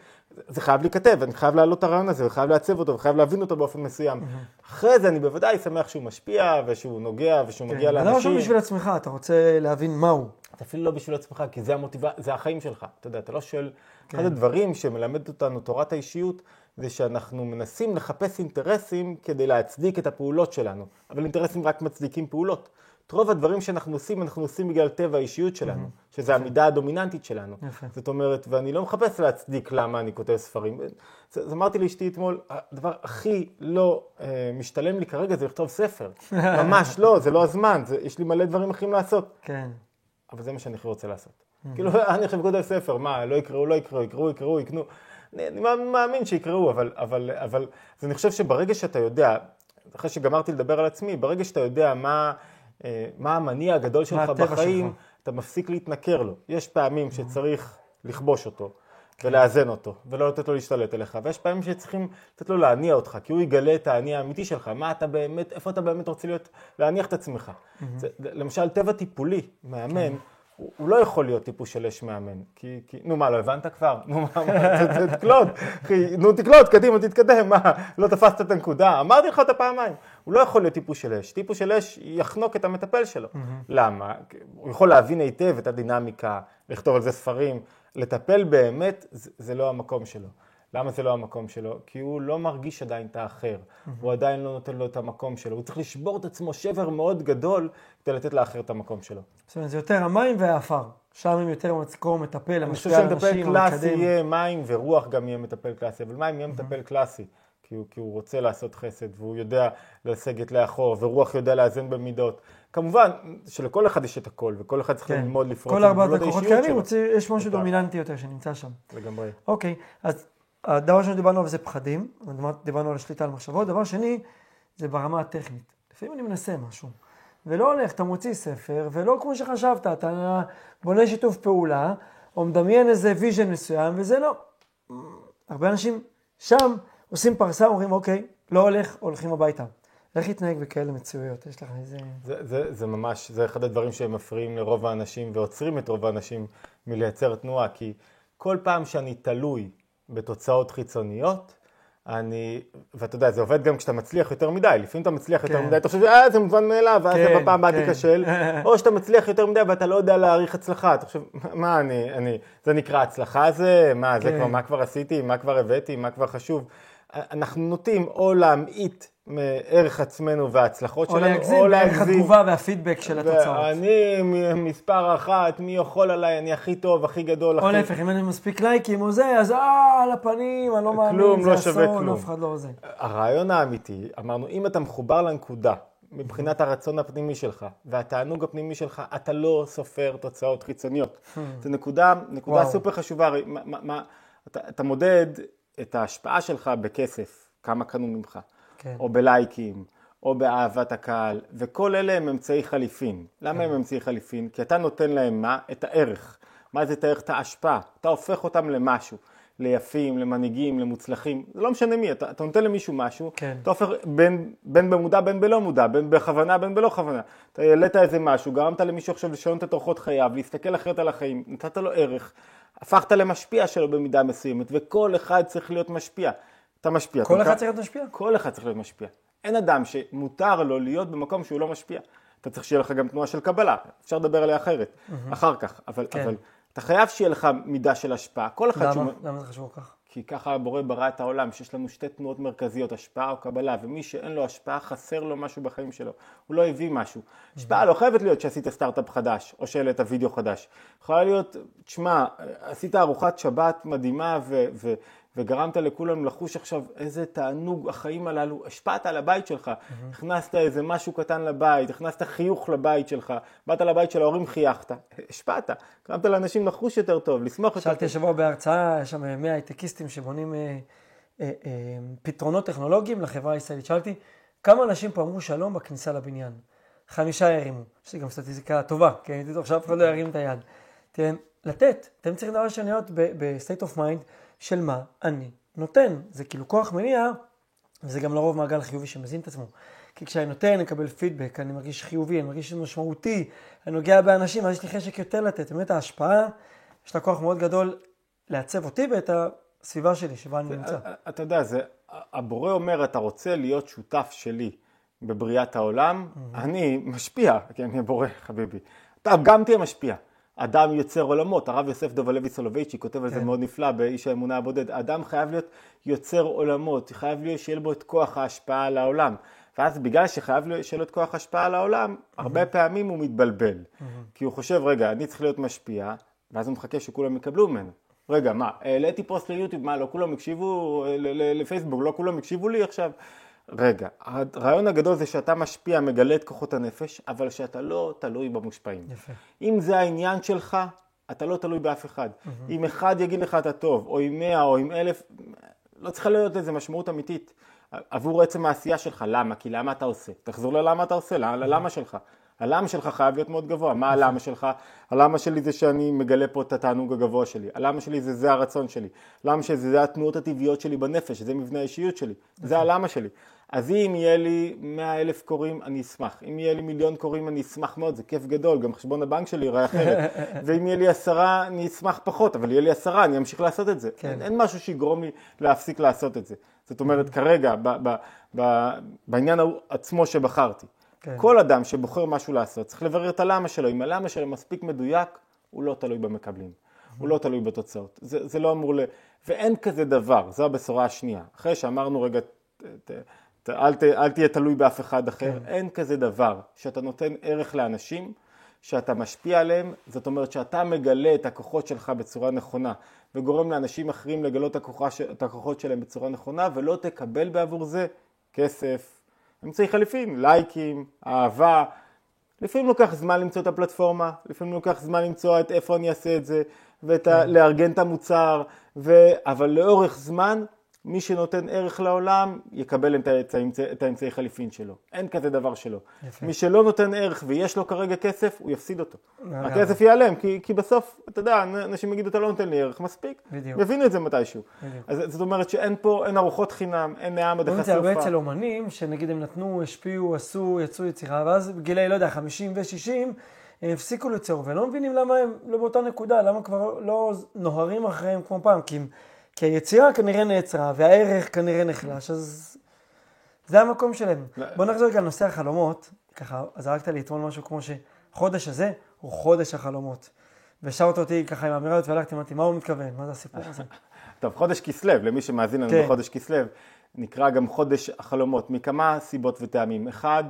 זה חייב להיכתב, אני חייב להעלות את הרעיון הזה, וחייב לעצב אותו, וחייב להבין אותו באופן מסוים. אחרי זה אני בוודאי שמח שהוא משפיע, ושהוא נוגע, ושהוא מגיע אתה לא לאנשים. חושב בשביל עצמך, אתה רוצה להבין מהו. אתה אפילו לא בשביל עצמך, כי זה המוטיבה, זה החיים שלך. אתה יודע, אתה לא שואל... כן. אחד הדברים שמלמד אותנו תורת האישיות, זה שאנחנו מנסים לחפש אינטרסים כדי להצדיק את הפעולות שלנו. אבל אינטרסים רק מצדיקים פעולות. את רוב הדברים שאנחנו עושים, אנחנו עושים בגלל טבע האישיות שלנו, שזה המידה הדומיננטית שלנו. יפה. זאת אומרת, ואני לא מחפש להצדיק למה אני כותב ספרים. אז אמרתי לאשתי אתמול, הדבר הכי לא אה, משתלם לי כרגע זה לכתוב ספר. [laughs] ממש לא, זה לא הזמן, זה, יש לי מלא דברים אחרים לעשות. כן. אבל זה מה שאני הכי רוצה לעשות. כאילו, [laughs] אני עכשיו כותב ספר, מה, לא יקראו, לא יקראו, יקראו, יקראו, יקנו. אני, מאמין שיקראו, אבל, אבל, אבל, אז אני חושב שברגע שאתה יודע, אחרי שגמרתי לדבר על עצמי, ברגע שאתה יודע מה, אה, מה המניע הגדול שלך בחיים, שלך. אתה מפסיק להתנכר לו. יש פעמים שצריך לכבוש אותו. ולאזן אותו, ולא לתת לו להשתלט עליך, ויש פעמים שצריכים לתת לו להניע אותך, כי הוא יגלה את האני האמיתי שלך, מה אתה באמת, איפה אתה באמת רוצה להיות, להניח את עצמך. זה, למשל, טבע טיפולי, מאמן, הוא, הוא לא יכול להיות טיפוס של אש מאמן. כי, כי, נו מה, לא הבנת כבר? נו מה, מה, תקלוט, אחי, נו תקלוט, קדימה, תתקדם, מה, לא תפסת את הנקודה? אמרתי לך אותה פעמיים. הוא לא יכול להיות טיפוס של אש. טיפוס של אש יחנוק את המטפל שלו. למה? הוא יכול להבין היטב את הדינמיקה, לכתוב על זה ספרים, לטפל באמת, זה, זה לא המקום שלו. למה זה לא המקום שלו? כי הוא לא מרגיש עדיין את האחר, mm-hmm. הוא עדיין לא נותן לו את המקום שלו, הוא צריך לשבור את עצמו שבר מאוד גדול כדי לתת לאחר את המקום שלו. זאת אומרת, זה יותר המים והעפר, שם הם יותר מקום מטפל, אני חושב שמטפל קלאסי יהיה מים ורוח גם יהיה מטפל קלאסי, אבל מים יהיה mm-hmm. מטפל קלאסי, כי הוא, כי הוא רוצה לעשות חסד והוא יודע לסגת לאחור, ורוח יודע לאזן במידות. כמובן שלכל אחד יש את הכל, וכל אחד צריך כן. ללמוד לפרוץ כל ארבעת הכוחות קיימים, יש משהו דומיננטי יותר שנמצא שם. לגמרי. אוקיי, אז הדבר ראשון דיברנו עליו זה פחדים, דיברנו על השליטה על מחשבות, דבר שני זה ברמה הטכנית. לפעמים אני מנסה משהו, ולא הולך, אתה מוציא ספר, ולא כמו שחשבת, אתה בונה שיתוף פעולה, או מדמיין איזה vision מסוים, וזה לא. הרבה אנשים שם עושים פרסה, אומרים, אוקיי, לא הולך, הולכים הביתה. איך להתנהג בכאלה מצויות? יש לך איזה... זה, זה, זה ממש, זה אחד הדברים שהם מפריעים לרוב האנשים ועוצרים את רוב האנשים מלייצר תנועה, כי כל פעם שאני תלוי בתוצאות חיצוניות, אני, ואתה יודע, זה עובד גם כשאתה מצליח יותר מדי, לפעמים אתה מצליח כן. יותר מדי, אתה חושב, אה, זה מובן מאליו, ואז כן, בפעם הבאה כן. תיכשל, [laughs] או שאתה מצליח יותר מדי ואתה לא יודע להעריך הצלחה, אתה חושב, מה אני, אני, זה נקרא הצלחה זה, מה, כן. זה כבר, מה כבר עשיתי, מה כבר הבאתי, מה כבר חשוב. אנחנו נוטים או להמעיט מערך עצמנו וההצלחות שלנו, או להגזים. או להגזים התגובה והפידבק של התוצאות. ואני מספר אחת, מי יכול עליי, אני הכי טוב, הכי גדול. או. להפך, אם אין מספיק לייקים או זה, אז אה, על הפנים, אני לא מאמין, כלום, לא שווה כלום. אף אחד לא זה. הרעיון האמיתי, אמרנו, אם אתה מחובר לנקודה, מבחינת הרצון הפנימי שלך והתענוג הפנימי שלך, אתה לא סופר תוצאות חיצוניות. Hmm. זו נקודה, נקודה סופר חשובה, הרי מה, מה, אתה, אתה מודד את ההשפעה שלך בכסף, כמה קנו ממך. כן. או בלייקים, או באהבת הקהל, וכל אלה הם אמצעי חליפין. למה כן. הם אמצעי חליפין? כי אתה נותן להם מה? את הערך. מה זה את הערך? את ההשפעה. אתה הופך אותם למשהו. ליפים, למנהיגים, למוצלחים, זה לא משנה מי, אתה, אתה נותן למישהו משהו, כן. אתה הופך בין, בין במודע בין בלא מודע, בין בכוונה בין בלא כוונה. אתה העלית איזה משהו, גרמת למישהו עכשיו לשנות את אורחות חייו, להסתכל אחרת על החיים, נתת לו ערך, הפכת למשפיע שלו במידה מסוימת, וכל אחד צריך להיות משפיע. אתה משפיע. כל אחד צריך להיות משפיע? כל אחד צריך להיות משפיע. אין אדם שמותר לו להיות במקום שהוא לא משפיע. אתה צריך שיהיה לך גם תנועה של קבלה, אפשר לדבר עליה אחרת, mm-hmm. אחר כך, אבל, כן. אבל אתה חייב שיהיה לך מידה של השפעה. כל אחד למה? שהוא... למה זה חשוב כך? כי ככה הבורא ברא את העולם, שיש לנו שתי תנועות מרכזיות, השפעה או קבלה, ומי שאין לו השפעה חסר לו משהו בחיים שלו, הוא לא הביא משהו. השפעה לא חייבת להיות שעשית סטארט-אפ חדש, או שהעלית וידאו חדש. יכולה להיות, תשמע, עשית ארוחת שבת מדהימה, ו- ו- וגרמת לכולם לחוש עכשיו איזה תענוג החיים הללו, השפעת על הבית שלך, mm-hmm. הכנסת איזה משהו קטן לבית, הכנסת חיוך לבית שלך, באת לבית של ההורים חייכת, השפעת, גרמת לאנשים לחוש יותר טוב, לשמוח יותר טוב. שאלתי השבוע בהרצאה, יש שם 100 הייטקיסטים שבונים אה, אה, אה, פתרונות טכנולוגיים לחברה הישראלית, שאלתי, כמה אנשים פה אמרו שלום בכניסה לבניין? חמישה ירימו, יש לי גם סטטיסטיקה טובה, כי הייתי בטוח שאף אחד לא ירים את היד. תראה, לתת, אתם צריכים דבר ראשון להיות ב-state of mind, של מה אני נותן. זה כאילו כוח מניע, וזה גם לרוב מעגל חיובי שמזין את עצמו. כי כשאני נותן, אני מקבל פידבק, אני מרגיש חיובי, אני מרגיש משמעותי, אני נוגע באנשים, אז יש לי חשק יותר לתת. באמת ההשפעה, יש לה כוח מאוד גדול לעצב אותי ואת הסביבה שלי שבה אני נמצא. אתה יודע, זה, הבורא אומר, אתה רוצה להיות שותף שלי בבריאת העולם, אני משפיע, כי אני הבורא, חביבי. אתה גם תהיה משפיע. אדם יוצר עולמות, הרב יוסף דוב הלוי סולובייצ'י כותב על זה כן. מאוד נפלא באיש האמונה הבודד, אדם חייב להיות יוצר עולמות, חייב להיות שיהיה בו את כוח ההשפעה על העולם. ואז בגלל שחייב שיהיה לו את כוח ההשפעה על העולם, הרבה פעמים הוא מתבלבל. כי הוא חושב, רגע, אני צריך להיות משפיע, ואז הוא מחכה שכולם יקבלו ממנו. רגע, מה, העליתי פוסט ליוטיוב, מה, לא כולם הקשיבו לפייסבוק, לא כולם הקשיבו לי עכשיו? רגע, הרעיון הגדול זה שאתה משפיע, מגלה את כוחות הנפש, אבל שאתה לא תלוי במושפעים. יפה. אם זה העניין שלך, אתה לא תלוי באף אחד. Mm-hmm. אם אחד יגיד לך אתה טוב, או עם מאה, או עם אלף, לא צריכה להיות איזה משמעות אמיתית עבור עצם העשייה שלך. למה? כי למה אתה עושה? תחזור ללמה אתה עושה, ללמה שלך. הלמה שלך חייב להיות מאוד גבוה. מה הלמה שלך? הלמה שלי זה שאני מגלה פה את התענוג הגבוה שלי. הלמה שלי זה זה הרצון שלי. הלמה שלי זה, זה התנועות הטבעיות שלי בנפש, זה מבנה האישיות שלי. זה הלמה שלי. אז אם יהיה לי 100 אלף קוראים, אני אשמח. אם יהיה לי מיליון קוראים, אני אשמח מאוד, זה כיף גדול, גם חשבון הבנק שלי ייראה אחרת. [laughs] ואם יהיה לי עשרה, אני אשמח פחות, אבל יהיה לי עשרה, אני אמשיך לעשות את זה. כן. אין, אין משהו שיגרום לי להפסיק לעשות את זה. זאת אומרת, כרגע, ב, ב, ב, בעניין עצמו שבחרתי, כן. כל אדם שבוחר משהו לעשות, צריך לברר את הלמה שלו. אם הלמה שלו מספיק מדויק, הוא לא תלוי במקבלים. הוא לא תלוי בתוצאות. זה, זה לא אמור ל... ואין כזה דבר, זו הבשורה השנייה. אחרי שאמרנו רגע, ת, ת, ת, אל, ת, אל תהיה תלוי באף אחד אחר, כן. אין כזה דבר שאתה נותן ערך לאנשים, שאתה משפיע עליהם, זאת אומרת שאתה מגלה את הכוחות שלך בצורה נכונה, וגורם לאנשים אחרים לגלות את הכוחות שלהם בצורה נכונה, ולא תקבל בעבור זה כסף, אמצעי חליפין, לייקים, אהבה. לפעמים לוקח זמן למצוא את הפלטפורמה, לפעמים לוקח זמן למצוא את איפה אני אעשה את זה, ולארגן את המוצר, ו... אבל לאורך זמן, מי שנותן ערך לעולם, יקבל את האמצעי, את האמצעי חליפין שלו. אין כזה דבר שלו. יפה. מי שלא נותן ערך ויש לו כרגע כסף, הוא יפסיד אותו. הכסף ייעלם, כי, כי בסוף, אתה יודע, אנשים יגידו, אתה לא נותן לי ערך, מספיק. בדיוק. יבינו את זה מתישהו. בדיוק. אז זאת אומרת שאין פה, אין ארוחות חינם, אין רואים מדך את זה הרבה. אצל אומנים, שנגיד הם נתנו, השפיעו, עשו, יצאו יצירה, ואז בגילי, לא יודע, 50 ו-60, הם הפסיקו ליצור, ולא מבינים למה הם לא באותה נקודה, למה כבר לא נוהרים אחריהם כמו פעם, כי, הם- כי היצירה כנראה נעצרה, והערך כנראה נחלש, אז זה המקום שלהם. בוא נחזור רגע לנושא החלומות, ככה זרקת לי אתמול משהו כמו שחודש הזה הוא חודש החלומות. והשארת אותי ככה עם האמירה הזאת והלכתי, אמרתי, מה הוא מתכוון? מה זה הסיפור הזה? [laughs] טוב, חודש כסלו, למי שמאזין לנו כן. בחודש כסלו, נקרא גם חודש החלומות, מכמה סיבות וטעמים. אחד,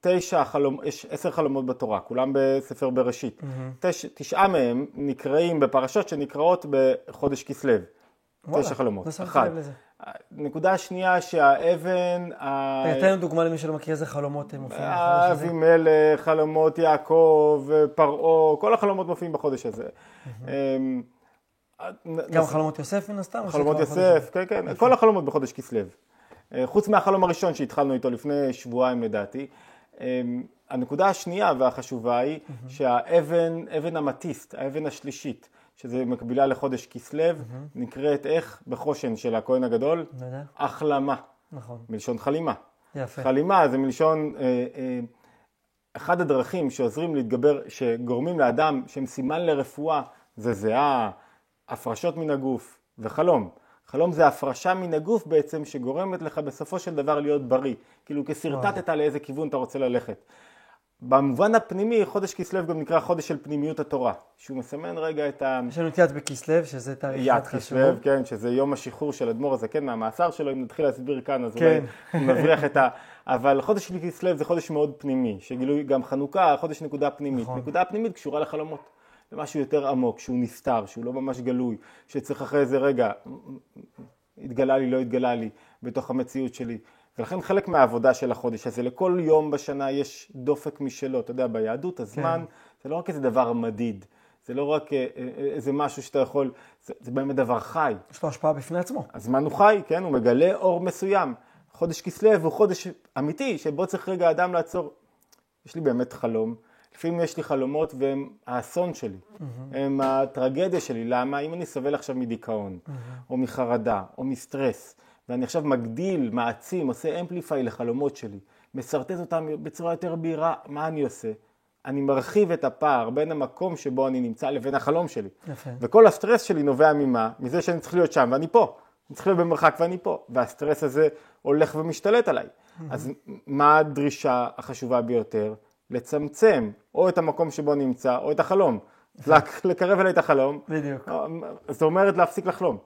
תשע חלומות, יש עשר חלומות בתורה, כולם בספר בראשית. תש, תשעה מהם נקראים בפרשות שנקראות בחודש כסלו. וואלה, תשע חלומות. לא שמתי אחד. לב לזה. נקודה השנייה שהאבן, תן לנו דוגמה למי שלא מכיר איזה חלומות הם מופיעים בחודש הזה. אבימלך, חלומות יעקב, פרעה, כל החלומות מופיעים בחודש הזה. אמ, גם חלומות יוסף מן הסתם? חלומות יוסף, כן, כן, כל החלומות בחודש כסלו. אה, חוץ מהחלום הראשון שהתחלנו איתו לפני שבועיים לדעתי. אה, הנקודה השנייה והחשובה היא שהאבן, אבן המטיסט, האבן השלישית, שזה מקבילה לחודש כסלו, נקראת איך? בחושן של הכהן הגדול? לא יודע. החלמה, נכון. מלשון חלימה. יפה. חלימה זה מלשון, אה, אה, אחד הדרכים שעוזרים להתגבר, שגורמים לאדם שהם סימן לרפואה, זה זיעה, הפרשות מן הגוף וחלום. חלום זה הפרשה מן הגוף בעצם שגורמת לך בסופו של דבר להיות בריא. כאילו כשרטטת לאיזה כיוון אתה רוצה ללכת. במובן הפנימי, חודש כסלו גם נקרא חודש של פנימיות התורה, שהוא מסמן רגע את ה... יש לנו את יד בכסלו, שזה תאריך יד חשוב. כסלו, כן, שזה יום השחרור של אדמו"ר הזקן מהמאסר שלו, אם נתחיל להסביר כאן, אז כן. אולי נבריח את ה... אבל חודש כסלו זה חודש מאוד פנימי, שגילוי גם חנוכה, חודש נקודה פנימית. נכון. נקודה פנימית קשורה לחלומות. זה משהו יותר עמוק, שהוא נסתר, שהוא לא ממש גלוי, שצריך אחרי איזה רגע, התגלה לי, לא התגלה לי, בתוך המציאות שלי. ולכן חלק מהעבודה של החודש הזה, לכל יום בשנה יש דופק משלו. אתה יודע, ביהדות הזמן זה לא רק איזה דבר מדיד, זה לא רק אה, אה, איזה משהו שאתה יכול, זה, זה באמת דבר חי. יש לו השפעה בפני עצמו. הזמן הוא חי, כן? הוא מגלה אור מסוים. חודש כסלו הוא חודש אמיתי, שבו צריך רגע אדם לעצור. יש לי באמת חלום. לפעמים יש לי חלומות והם האסון שלי, הם הטרגדיה שלי. למה? אם אני סובל עכשיו מדיכאון, או מחרדה, או מסטרס, ואני עכשיו מגדיל, מעצים, עושה אמפליפיי לחלומות שלי, משרטט אותם בצורה יותר בהירה, מה אני עושה? אני מרחיב את הפער בין המקום שבו אני נמצא לבין החלום שלי. יפה. וכל הסטרס שלי נובע ממה? מזה שאני צריך להיות שם ואני פה. אני צריך להיות במרחק ואני פה. והסטרס הזה הולך ומשתלט עליי. אז מה הדרישה החשובה ביותר? לצמצם או את המקום שבו נמצא או את החלום. לק- לקרב אליי את החלום. בדיוק. זאת אומרת להפסיק לחלום.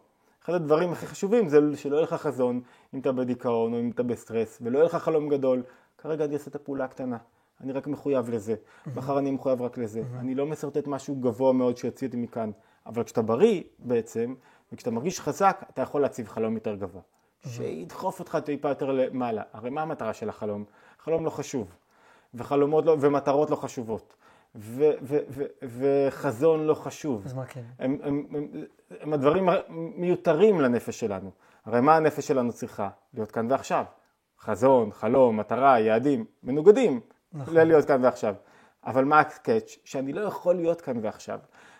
אחד הדברים הכי חשובים זה שלא יהיה לך חזון אם אתה בדיכאון או אם אתה בסטרס, ולא יהיה לך חלום גדול. כרגע אני אעשה את הפעולה הקטנה. אני רק מחויב לזה. מחר אני מחויב רק לזה. אני לא משרטט משהו גבוה מאוד שיוציא אותי מכאן. אבל כשאתה בריא בעצם, וכשאתה מרגיש חזק, אתה יכול להציב חלום יותר גבוה. שידחוף אותך טיפה יותר למעלה. הרי מה המטרה של החלום? חלום לא חשוב. וחלומות לא, ומטרות לא חשובות. ו, ו, ו, וחזון לא חשוב. אז מה כן? הם, הם, הם, הם הדברים מיותרים לנפש שלנו. הרי מה הנפש שלנו צריכה? להיות כאן ועכשיו. חזון, חלום, מטרה, יעדים, מנוגדים. נכון. להיות כאן ועכשיו. אבל מה הקאץ'? שאני לא יכול להיות כאן ועכשיו.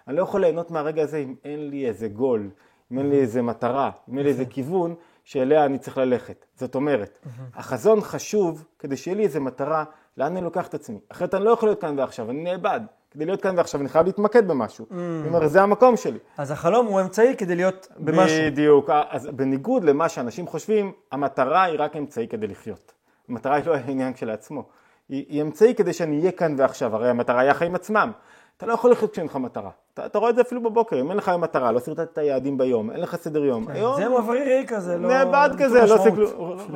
אני לא יכול ליהנות מהרגע הזה אם אין לי איזה גול, אם אין לי איזה מטרה, אם אין לי איזה כיוון שאליה אני צריך ללכת. זאת אומרת, החזון חשוב כדי שיהיה לי איזה מטרה, לאן אני לוקח את עצמי. אחרת אני לא יכול להיות כאן ועכשיו, אני נאבד. כדי להיות כאן ועכשיו אני חייב להתמקד במשהו. Mm. זאת אומרת, זה המקום שלי. אז החלום הוא אמצעי כדי להיות במשהו. בדיוק. אז בניגוד למה שאנשים חושבים, המטרה היא רק אמצעי כדי לחיות. המטרה היא לא העניין כשלעצמו. היא, היא אמצעי כדי שאני אהיה כאן ועכשיו, הרי המטרה היא החיים עצמם. אתה לא יכול לחיות כשאין לך מטרה. אתה, אתה רואה את זה אפילו בבוקר, אם אין לך מטרה, לא סרטט את היעדים ביום, אין לך סדר יום. כן, היום... זה מברירי כזה, לא... נאבד כזה, לא עושה כלום.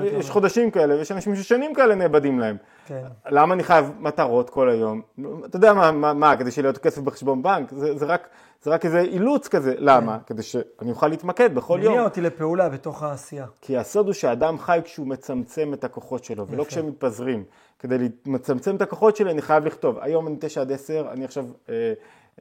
יש חודשים כאלה, ויש אנשים ששנים כאלה נאבדים להם. כן. למה אני חייב מטרות כל היום? אתה יודע מה, מה, מה כדי שיהיה לי כסף בחשבון בנק? זה, זה, רק, זה רק איזה אילוץ כזה. למה? כן. כדי שאני אוכל להתמקד בכל יום. מניע אותי לפעולה בתוך העשייה. כי הסוד הוא שאדם חי כשהוא מצמצם את הכוחות שלו, ולא כשהם מתפזרים. כדי לצמצם את הכוחות שלי אני חייב לכתוב. היום אני 9 עד 10, אני עכשיו אה,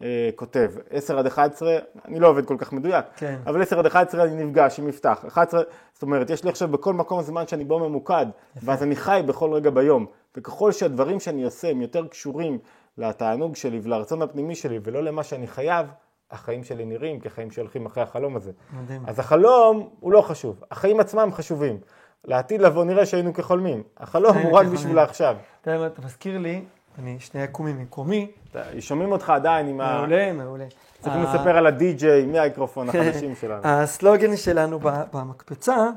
אה, כותב. 10 עד 11, אני לא עובד כל כך מדויק, כן. אבל 10 עד 11 אני נפגש עם מפתח. 11, זאת אומרת, יש לי עכשיו בכל מקום זמן שאני בו ממוקד, יפה. ואז אני חי בכל רגע ביום. וככל שהדברים שאני עושה הם יותר קשורים לתענוג שלי ולרצון הפנימי שלי ולא למה שאני חייב, החיים שלי נראים כחיים שהולכים אחרי החלום הזה. מדהים. אז החלום הוא לא חשוב, החיים עצמם חשובים. לעתיד לבוא נראה שהיינו כחולמים. החלום הוא רק בשביל העכשיו. אתה יודע מה, אתה מזכיר לי, אני שנייה קומי ממקומי. שומעים אותך עדיין עם ה... מעולה, מעולה. צריכים לספר על הדי-ג'יי מהאיקרופון החדשים שלנו. [laughs] הסלוגן שלנו במקפצה,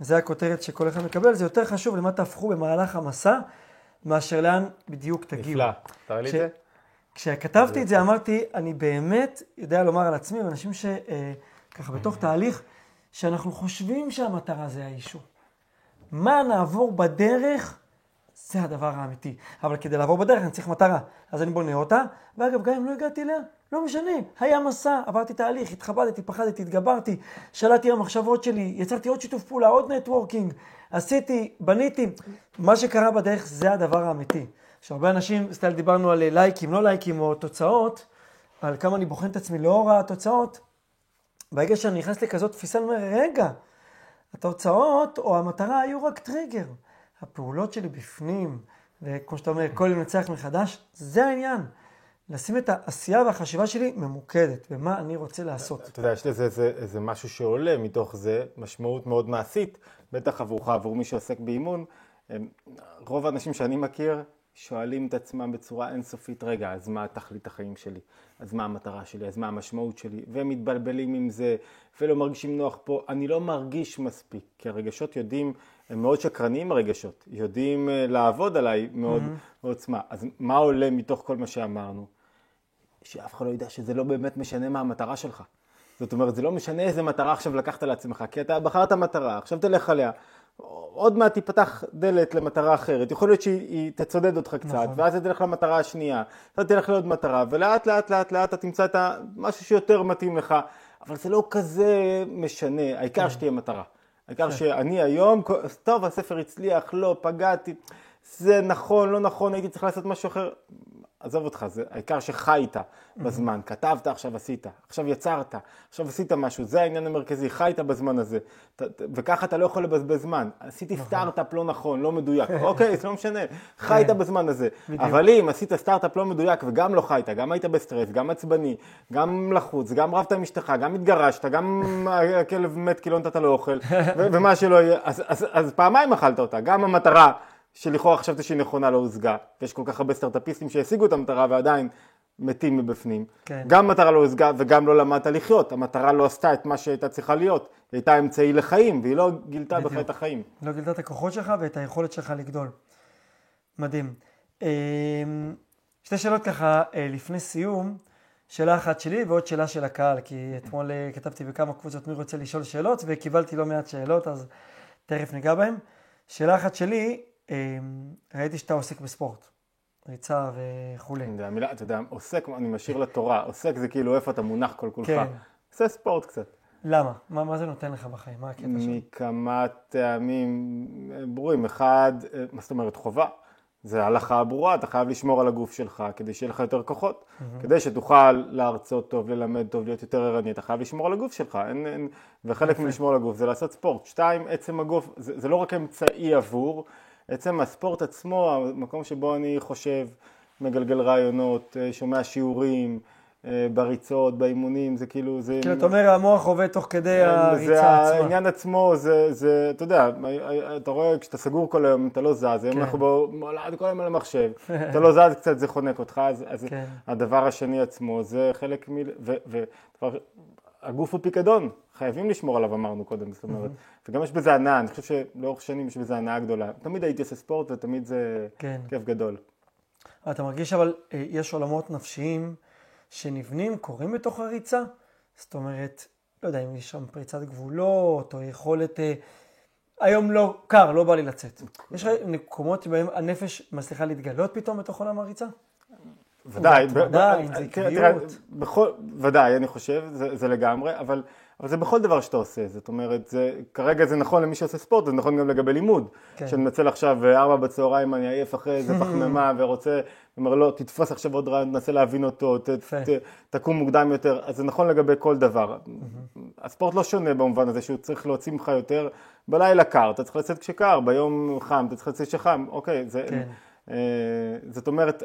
זה הכותרת שכל אחד מקבל, זה יותר חשוב למה תהפכו במהלך המסע, מאשר לאן בדיוק תגיעו. נפלא, תראה לי את זה. כשכתבתי את זה אמרתי, אני באמת יודע לומר על עצמי, ואנשים שככה בתוך תהליך, שאנחנו חושבים שהמטרה זה האישור. מה נעבור בדרך, זה הדבר האמיתי. אבל כדי לעבור בדרך אני צריך מטרה. אז אני בונה אותה, ואגב, גם אם לא הגעתי אליה, לא משנה. היה מסע, עברתי תהליך, התחבדתי, פחדתי, התגברתי, שלטתי במחשבות שלי, יצרתי עוד שיתוף פעולה, עוד נטוורקינג, עשיתי, בניתי. מה שקרה בדרך זה הדבר האמיתי. עכשיו, הרבה אנשים, סטייל דיברנו על לייקים, לא לייקים או תוצאות, על כמה אני בוחן את עצמי לאור התוצאות. ברגע שאני נכנס לכזאת תפיסה, אני אומר, רגע, התוצאות או המטרה היו רק טריגר. הפעולות שלי בפנים, וכמו שאתה אומר, כל יום לנצח מחדש, זה העניין. לשים את העשייה והחשיבה שלי ממוקדת, במה אני רוצה לעשות. אתה יודע, יש לזה איזה, איזה משהו שעולה מתוך זה, משמעות מאוד מעשית, בטח עבורך, עבור מי שעוסק באימון. רוב האנשים שאני מכיר, שואלים את עצמם בצורה אינסופית, רגע, אז מה תכלית החיים שלי? אז מה המטרה שלי? אז מה המשמעות שלי? והם מתבלבלים עם זה, ולא מרגישים נוח פה. אני לא מרגיש מספיק, כי הרגשות יודעים, הם מאוד שקרניים הרגשות, יודעים uh, לעבוד עליי מאוד mm-hmm. בעוצמה. אז מה עולה מתוך כל מה שאמרנו? שאף אחד לא ידע שזה לא באמת משנה מה המטרה שלך. זאת אומרת, זה לא משנה איזה מטרה עכשיו לקחת לעצמך, כי אתה בחרת מטרה, עכשיו תלך עליה. עוד מעט תיפתח דלת למטרה אחרת, יכול להיות שהיא תצודד אותך קצת, נכון. ואז אתה תלך למטרה השנייה, אתה תלך לעוד מטרה, ולאט לאט לאט לאט אתה תמצא את משהו שיותר מתאים לך, אבל זה לא כזה משנה, העיקר כן. שתהיה מטרה. העיקר כן. שאני היום, טוב הספר הצליח, לא, פגעתי, זה נכון, לא נכון, הייתי צריך לעשות משהו אחר, עזוב אותך, זה העיקר שחיית בזמן, כתבת, עכשיו עשית, עכשיו יצרת, עכשיו עשית משהו, זה העניין המרכזי, חיית בזמן הזה, וככה אתה לא יכול לבזבז זמן. עשיתי נכון. סטארט-אפ לא נכון, לא מדויק, [laughs] אוקיי, זה לא משנה, חיית כן. בזמן הזה. אבל אם עשית סטארט-אפ לא מדויק וגם לא חיית, גם היית בסטרס, גם עצבני, גם לחוץ, גם רבת עם אשתך, גם התגרשת, גם הכלב מת כי לא נתת לו אוכל, [laughs] ומה שלא יהיה, אז פעמיים אכלת אותה, גם המטרה. שלכאורה חשבתי שהיא נכונה לא הושגה. ויש כל כך הרבה סטארט-אפיסטים שהשיגו את המטרה ועדיין מתים מבפנים. כן. גם מטרה לא הושגה וגם לא למדת לחיות. המטרה לא עשתה את מה שהייתה צריכה להיות. היא הייתה אמצעי לחיים והיא לא גילתה בך את החיים. לא גילתה את הכוחות שלך ואת היכולת שלך לגדול. מדהים. אמ, שתי שאלות ככה אה, לפני סיום. שאלה אחת שלי ועוד שאלה של הקהל, כי אתמול אה, כתבתי בכמה קבוצות מי רוצה לשאול שאלות וקיבלתי לא מעט שאלות, אז תכף ניגע בהן. שאלה אחת שלי, ראיתי שאתה עוסק בספורט, ריצה וכולי. המילה, אתה יודע, עוסק, אני משאיר לתורה, עוסק זה כאילו איפה אתה מונח כל כולך. כן. עושה ספורט קצת. למה? מה, מה זה נותן לך בחיים? מה הקטע שלך? מכמה טעמים ברורים. אחד, אה, מה זאת אומרת חובה? זה הלכה ברורה, אתה חייב לשמור על הגוף שלך כדי שיהיה לך יותר כוחות. Mm-hmm. כדי שתוכל להרצות טוב, ללמד טוב, להיות יותר ערני, אתה חייב לשמור על הגוף שלך. אין, אין, וחלק מלשמור על הגוף זה לעשות ספורט. שתיים, עצם הגוף, זה, זה לא רק אמצעי עבור, עצם הספורט עצמו, המקום שבו אני חושב, מגלגל רעיונות, אה, שומע שיעורים, אה, בריצות, באימונים, זה כאילו, זה... כאילו, אתה אומר, המוח עובד תוך כדי הריצה זה עצמה. העניין עצמו, זה, זה, אתה יודע, אתה רואה, כשאתה סגור כל היום, אתה לא זז, היום כן. אנחנו במולד כל היום על המחשב, [laughs] אתה לא זז קצת, זה חונק אותך, אז, אז כן. הדבר השני עצמו, זה חלק מ... ו, ו, דבר, הגוף הוא פיקדון, חייבים לשמור עליו, אמרנו קודם, זאת אומרת, וגם יש בזה הנאה, אני חושב שלאורך שנים יש בזה הנאה גדולה. תמיד הייתי עושה ספורט ותמיד זה כן. כיף גדול. אתה מרגיש אבל, אה, יש עולמות נפשיים שנבנים, קורים בתוך הריצה? זאת אומרת, לא יודע אם יש שם פריצת גבולות, או יכולת... אה, היום לא, קר, לא בא לי לצאת. יש לך מקומות שבהם הנפש מצליחה להתגלות פתאום בתוך עולם הריצה? ודאי, אם זה עקביות. ודאי, אני חושב, זה לגמרי, אבל, אבל זה בכל דבר שאתה עושה, זאת אומרת, זה, כרגע זה נכון למי שעושה ספורט, זה נכון גם לגבי לימוד. כן. שאני מנצל עכשיו אה, ארבע בצהריים, אני עייף אחרי איזה [laughs] פחמימה ורוצה, אומר לא, תתפוס עכשיו עוד רעיון, תנסה להבין אותו, ת. ת, תקום מוקדם יותר, אז זה נכון לגבי כל דבר. הספורט לא שונה במובן הזה שהוא צריך להוציא ממך יותר, בלילה קר, אתה צריך לצאת כשקר, ביום חם, אתה צריך לצאת כשחם, אוקיי, זה, כן. אה, זאת אומרת,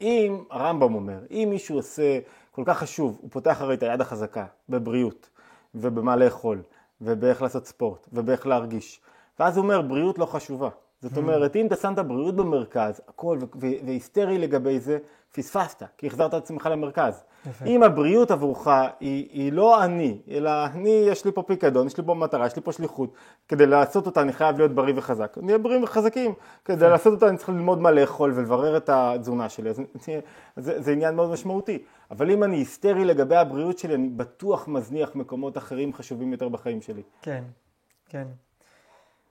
אם, הרמב"ם אומר, אם מישהו עושה כל כך חשוב, הוא פותח הרי את היד החזקה בבריאות, ובמה לאכול, ובאיך לעשות ספורט, ובאיך להרגיש. ואז הוא אומר, בריאות לא חשובה. זאת אומרת, אם אתה שם את הבריאות במרכז, הכל, והיסטרי לגבי זה, פספסת, כי החזרת את עצמך למרכז. יפה. אם הבריאות עבורך היא, היא לא אני, אלא אני, יש לי פה פיקדון, יש לי פה מטרה, יש לי פה שליחות. כדי לעשות אותה אני חייב להיות בריא וחזק. נהיה בריאים וחזקים. כדי לעשות אותה אני צריך ללמוד מה לאכול ולברר את התזונה שלי. אז זה, זה, זה עניין מאוד משמעותי. אבל אם אני היסטרי לגבי הבריאות שלי, אני בטוח מזניח מקומות אחרים חשובים יותר בחיים שלי. כן, כן.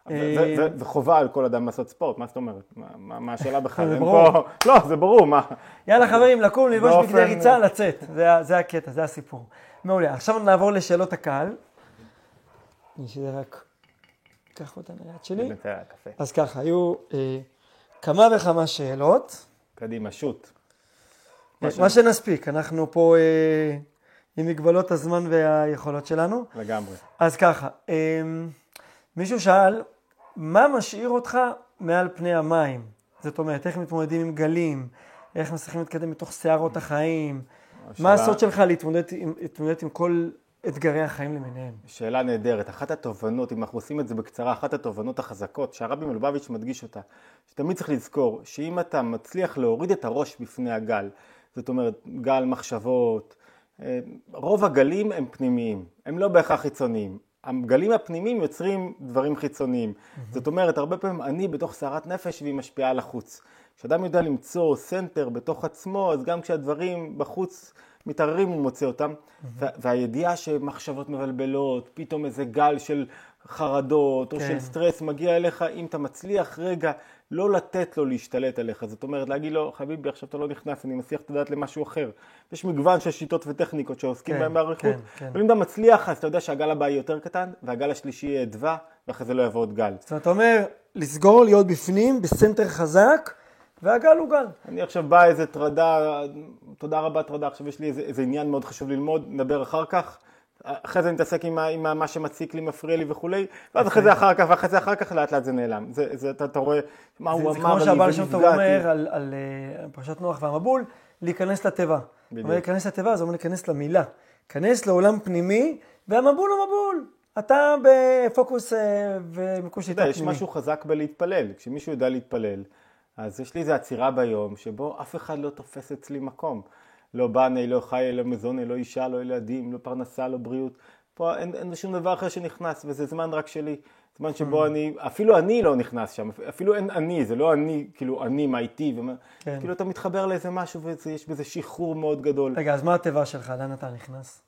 ו- אה, וחובה על כל אדם לעשות ספורט, מה זאת אומרת? מה- השאלה בכלל? זה ברור. לא, זה ברור, מה? יאללה חברים, לקום, ללבוש בגדי ריצה, לצאת. זה, זה הקטע, זה הסיפור. מעולה. עכשיו נעבור לשאלות הקהל. אני שזה רק... קח אותה ליד שלי. אז ככה, היו אה, כמה וכמה שאלות. קדימה, שוט. מה שנספיק, אנחנו פה אה, עם מגבלות הזמן והיכולות שלנו. לגמרי. אז ככה, מישהו שאל, מה משאיר אותך מעל פני המים? זאת אומרת, איך מתמודדים עם גלים? איך מצליחים להתקדם מתוך סערות החיים? מה השאלה- הסוד שלך להתמודד עם, להתמודד עם כל אתגרי החיים למיניהם? שאלה נהדרת. אחת התובנות, אם אנחנו עושים את זה בקצרה, אחת התובנות החזקות שהרבי מלובביץ' מדגיש אותה, שתמיד צריך לזכור שאם אתה מצליח להוריד את הראש בפני הגל, זאת אומרת, גל מחשבות, אה, רוב הגלים הם פנימיים, הם לא בהכרח חיצוניים. הגלים הפנימיים יוצרים דברים חיצוניים. זאת אומרת, הרבה פעמים אני בתוך סערת נפש והיא משפיעה על החוץ. כשאדם יודע למצוא center בתוך עצמו, אז גם כשהדברים בחוץ מתערערים הוא מוצא אותם. וה- והידיעה שמחשבות מבלבלות, פתאום איזה גל של חרדות או כן. של סטרס מגיע אליך, אם אתה מצליח רגע לא לתת לו להשתלט עליך. זאת אומרת, להגיד לו, חביבי, עכשיו אתה לא נכנס, אני מסיח את הדעת למשהו אחר. יש מגוון של שיטות וטכניקות שעוסקים כן, בהם באריכות. כן, כן. אבל אם אתה מצליח, אז אתה יודע שהגל הבא יהיה יותר קטן, והגל השלישי יהיה אדווה, ואחרי זה לא יבוא עוד גל. זאת אומרת, אתה אומר, לסגור, להיות בפנים, בסנטר חזק, והגל הוא גל. אני עכשיו בא איזה טרדה, תודה רבה טרדה, עכשיו יש לי איזה, איזה עניין מאוד חשוב ללמוד, נדבר אחר כך. אחרי זה אני מתעסק עם, עם מה שמציק לי, מפריע לי וכולי, ואז אחרי זה אחר כך, ואחרי זה אחר כך, לאט לאט זה נעלם. זה, זה, אתה, אתה רואה מה זה, הוא זה אמר כמו לי שהבעל שם טוב. אומר על, על אה, פרשת נוח והמבול, להיכנס לתיבה. בדיוק. אבל להיכנס לתיבה זה אומר להיכנס למילה. כנס לעולם פנימי, והמבול הוא מבול. אתה בפוקוס אה, ומיקוש אתה יודע, יש פנימי. משהו חזק בלהתפלל. כשמישהו יודע להתפלל, אז יש לי איזו עצירה ביום, שבו אף אחד לא תופס אצלי מקום. לא בני, לא חי, לא מזוני, לא אישה, לא ילדים, לא פרנסה, לא בריאות. פה אין, אין שום דבר אחר שנכנס, וזה זמן רק שלי. זמן Mm. שבו אני, אפילו אני לא נכנס שם, אפילו אין אני, זה לא אני, כאילו אני, מה איתי, ומה, כן. כאילו אתה מתחבר לאיזה משהו ויש בזה שחרור מאוד גדול. רגע, אז מה התיבה שלך? לאן אתה נכנס?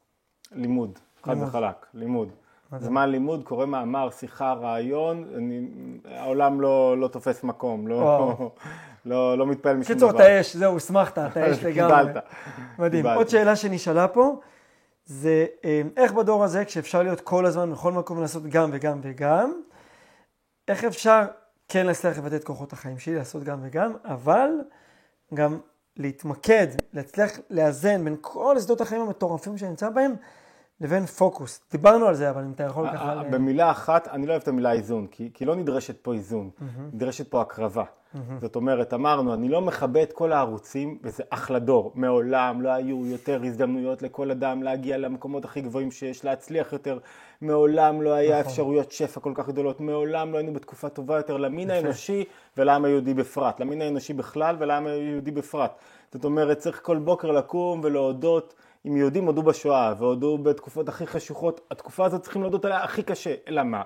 לימוד, חד. וחלק, לימוד. מה זה? זמן לימוד, קורא מאמר, שיחה, רעיון, אני, העולם לא, לא תופס מקום, לא. [laughs] לא, לא מתפעל משום קיצור, דבר. אתה אש, זהו, הסמכת, אתה אש [laughs] לגמרי. קיבלת. מדהים. עוד שאלה שנשאלה פה, זה אה, איך בדור הזה, כשאפשר להיות כל הזמן בכל מקום לעשות גם וגם וגם, איך אפשר כן להצליח לבטא את כוחות החיים שלי, לעשות גם וגם, אבל גם להתמקד, להצליח לאזן בין כל שדות החיים המטורפים שאני נמצא בהם, לבין פוקוס. דיברנו על זה, אבל אם אתה יכול ככה... אה, במילה אחת, אני לא אוהב את המילה איזון, כי, כי לא נדרשת פה איזון, נדרשת פה הקרבה. זאת אומרת, אמרנו, אני לא מכבה את כל הערוצים, וזה אחלה דור. מעולם לא היו יותר הזדמנויות לכל אדם להגיע למקומות הכי גבוהים שיש, להצליח יותר. מעולם לא היה נכון. אפשרויות שפע כל כך גדולות. מעולם לא היינו בתקופה טובה יותר למין האנושי ולעם היהודי בפרט. למין האנושי בכלל ולעם היהודי בפרט. זאת אומרת, צריך כל בוקר לקום ולהודות. אם יהודים הודו בשואה והודו בתקופות הכי חשוכות, התקופה הזאת צריכים להודות עליה הכי קשה. אלא מה?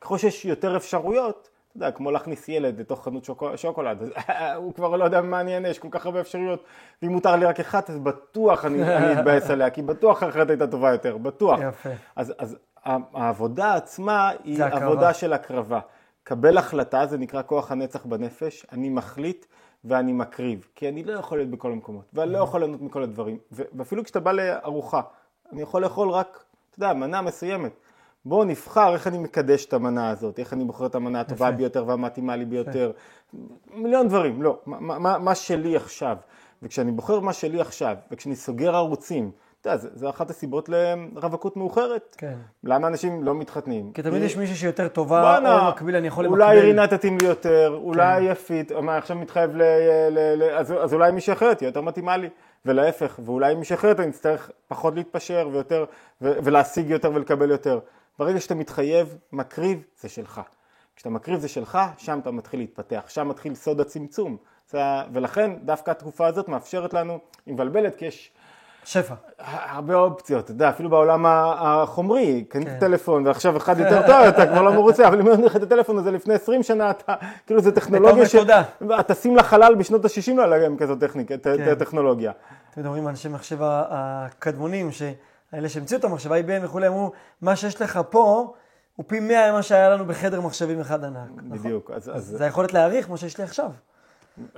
ככל שיש יותר אפשרויות, אתה יודע, כמו להכניס ילד לתוך חנות שוקו, שוקולד, [laughs] הוא כבר לא יודע מה אני אענה, יש כל כך הרבה אפשרויות, ואם מותר לי רק אחת, אז בטוח אני, [laughs] אני אתבאס עליה, כי בטוח אחרת הייתה טובה יותר, בטוח. יפה. אז, אז העבודה עצמה היא. עבודה של הקרבה. קבל החלטה, זה נקרא כוח הנצח בנפש, אני מחליט ואני מקריב, כי אני לא יכול להיות בכל המקומות, ואני לא יכול ליהנות מכל הדברים, ואפילו כשאתה בא לארוחה, אני יכול לאכול רק, אתה יודע, מנה מסוימת. בואו נבחר איך אני מקדש את המנה הזאת, איך אני בוחר את המנה הטובה. ביותר והמתאימה לי ביותר. מיליון דברים, לא, מה, מה, מה שלי עכשיו. וכשאני בוחר מה שלי עכשיו, וכשאני סוגר ערוצים, אתה יודע, זה אחת הסיבות לרווקות מאוחרת. כן. למה אנשים לא מתחתנים? כי תמיד יש מישהי שיותר טובה, או במקביל אני יכול למקביל. אולי רינה תתאים לי יותר, כן. אולי יפית, מה עכשיו מתחייב ל... אז, אולי מישהי אחרת תהיה יותר מתאימה לי, ולהפך, ואולי מישהי אחרת אני אצטרך פחות להתפשר ויותר, ו, ולהשיג יותר ולקבל יותר. ברגע שאתה מתחייב, מקריב, זה שלך. כשאתה מקריב זה שלך, שם אתה מתחיל להתפתח, שם מתחיל סוד הצמצום. זה, ולכן דווקא התקופה הזאת מאפשרת לנו, היא מבלבלת כי יש שפע. הרבה אופציות, אתה יודע, אפילו בעולם החומרי, קנית כן. טלפון ועכשיו אחד יותר טוב, אתה כבר לא מרוצה, אבל אם נותנים לך את הטלפון הזה לפני 20 שנה, אתה, כאילו זה טכנולוגיה בתור נקודה. טסים לחלל בשנות ה-60 לא היה להם כזאת טכניקה, כן. טכנולוגיה. תמיד אומרים אנשי מחשב הקדמונים, שהאלה שהמציאו את המחשב, IBM וכולי, אמרו, מה שיש לך פה, הוא פי 100 ממה שהיה לנו בחדר מחשבים אחד ענק. נכון? בדיוק, אז, אז זה היכולת להעריך מה שיש לי עכשיו.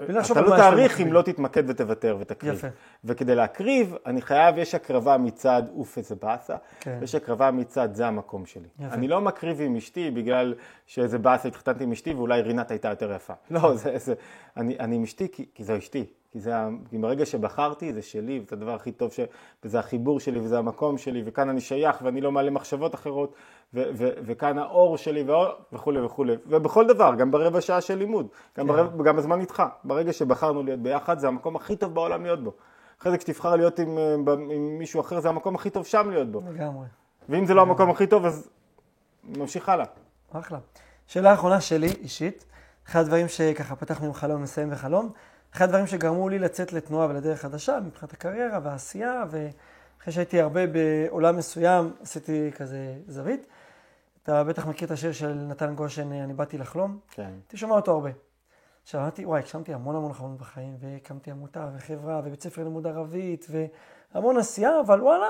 לחשוב אתה לא תעריך. אם לא תתמקד ותוותר ותקריב. יפה. וכדי להקריב, אני חייב, יש הקרבה מצד אוף איזה באסה, כן. יש הקרבה מצד זה המקום שלי. יפה. אני לא מקריב עם אשתי בגלל שאיזה באסה התחתנתי עם אשתי ואולי רינת הייתה יותר יפה. [laughs] לא, זה, זה, אני, אני עם אשתי כי, כי זו אשתי. כי, זה, כי ברגע שבחרתי זה שלי, וזה הדבר הכי טוב, ש, וזה החיבור שלי וזה המקום שלי, וכאן אני שייך ואני לא מעלה מחשבות אחרות, ו, ו, וכאן האור שלי וכולי וכולי. ובכל דבר, גם ברבע שעה של לימוד, גם, כן. ברבע, גם בזמן איתך. ברגע שבחרנו להיות ביחד, זה המקום הכי טוב בעולם להיות בו. אחרי זה כשתבחר להיות עם, אה, עם מישהו אחר, זה המקום הכי טוב שם להיות בו. לגמרי. ואם זה לא המקום הכי טוב, אז נמשיך הלאה. אחלה. שאלה אחרונה שלי, אישית. אחד הדברים שככה פתחנו עם חלום, נסיים בחלום. אחד הדברים שגרמו לי לצאת לתנועה ולדרך חדשה מבחינת הקריירה והעשייה, ואחרי שהייתי הרבה בעולם מסוים, עשיתי כזה זווית. אתה בטח מכיר את השיר של נתן גושן, אני באתי לחלום. כן. הייתי שומע אותו הרבה. עכשיו אמרתי, וואי, הגשמתי המון המון חלומות בחיים, והקמתי עמותה וחברה ובית ספר לימוד ערבית, והמון עשייה, אבל וואלה,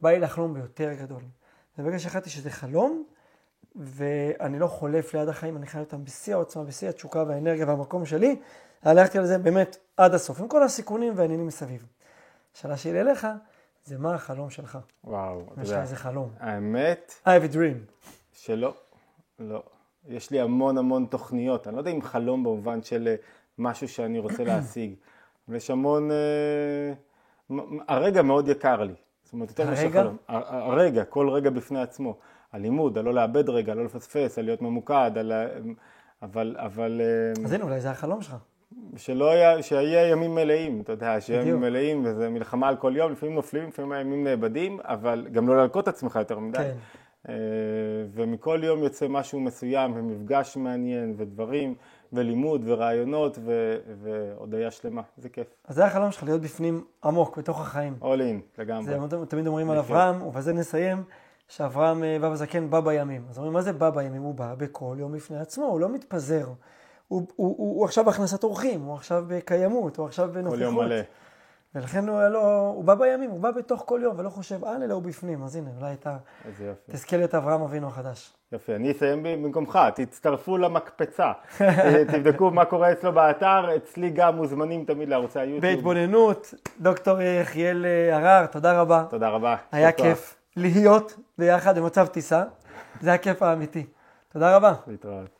בא לי לחלום ביותר גדול. וברגע שהחלטתי שזה חלום, ואני לא חולף ליד החיים, אני חי אותם בשיא העוצמה, בשיא התשוקה והאנרגיה והמקום שלי, הלכתי על זה באמת עד הסוף, עם כל הסיכונים והעניינים מסביב. השאלה שלי אליך, זה מה החלום שלך? וואו, יש לך. איזה חלום. האמת I have a dream. שלא, לא. יש לי המון המון תוכניות. אני לא יודע אם חלום במובן של אה, משהו שאני רוצה [clears throat] להשיג. יש המון... אה, הרגע מאוד יקר לי. זאת אומרת, יותר מאשר? חלום. הרגע, כל רגע בפני עצמו. הלימוד, על לא לאבד רגע, לא לפספס, על להיות ממוקד, על... אבל, אבל אה, אז הנה, אולי זה החלום שלך. שלא היה, שיהיה ימים מלאים, אתה יודע, שיהיה ימים. מלאים, וזה מלחמה על כל יום, לפעמים נופלים, לפעמים הימים נאבדים, אבל גם לא להלקות את עצמך יותר מדי. כן. אה, ומכל יום יוצא משהו מסוים, ומפגש מעניין, ודברים, ולימוד, ורעיונות, ו- והודיה שלמה, זה כיף. אז זה החלום שלך, להיות בפנים עמוק, בתוך החיים. all in, לגמרי. זה תמיד אומרים על. אברהם, ובזה נסיים, שאברהם אה, בא בזקן בא בימים. אז אומרים, מה זה בא בימים? הוא בא בכל יום בפני עצמו, הוא לא מתפזר. הוא, הוא, הוא, הוא עכשיו בהכנסת אורחים, הוא עכשיו בקיימות, הוא עכשיו בנוכחות. כל יום מלא. ולכן הוא, לו, הוא בא בימים, הוא בא בתוך כל יום, ולא חושב על, אלא הוא בפנים. אז הנה, אולי אתה. תזכה להיות אברהם אבינו החדש. יופי, אני אסיים במקומך, תצטרפו למקפצה, אה, תבדקו מה קורה אצלו באתר, אצלי גם מוזמנים תמיד לערוצי היוטיוב. בהתבוננות, דוקטור יחיאל אה, הרר, תודה רבה. תודה רבה. היה. כיף להיות ביחד במצב טיסה. זה הכיף האמיתי. תודה רבה. להתראות.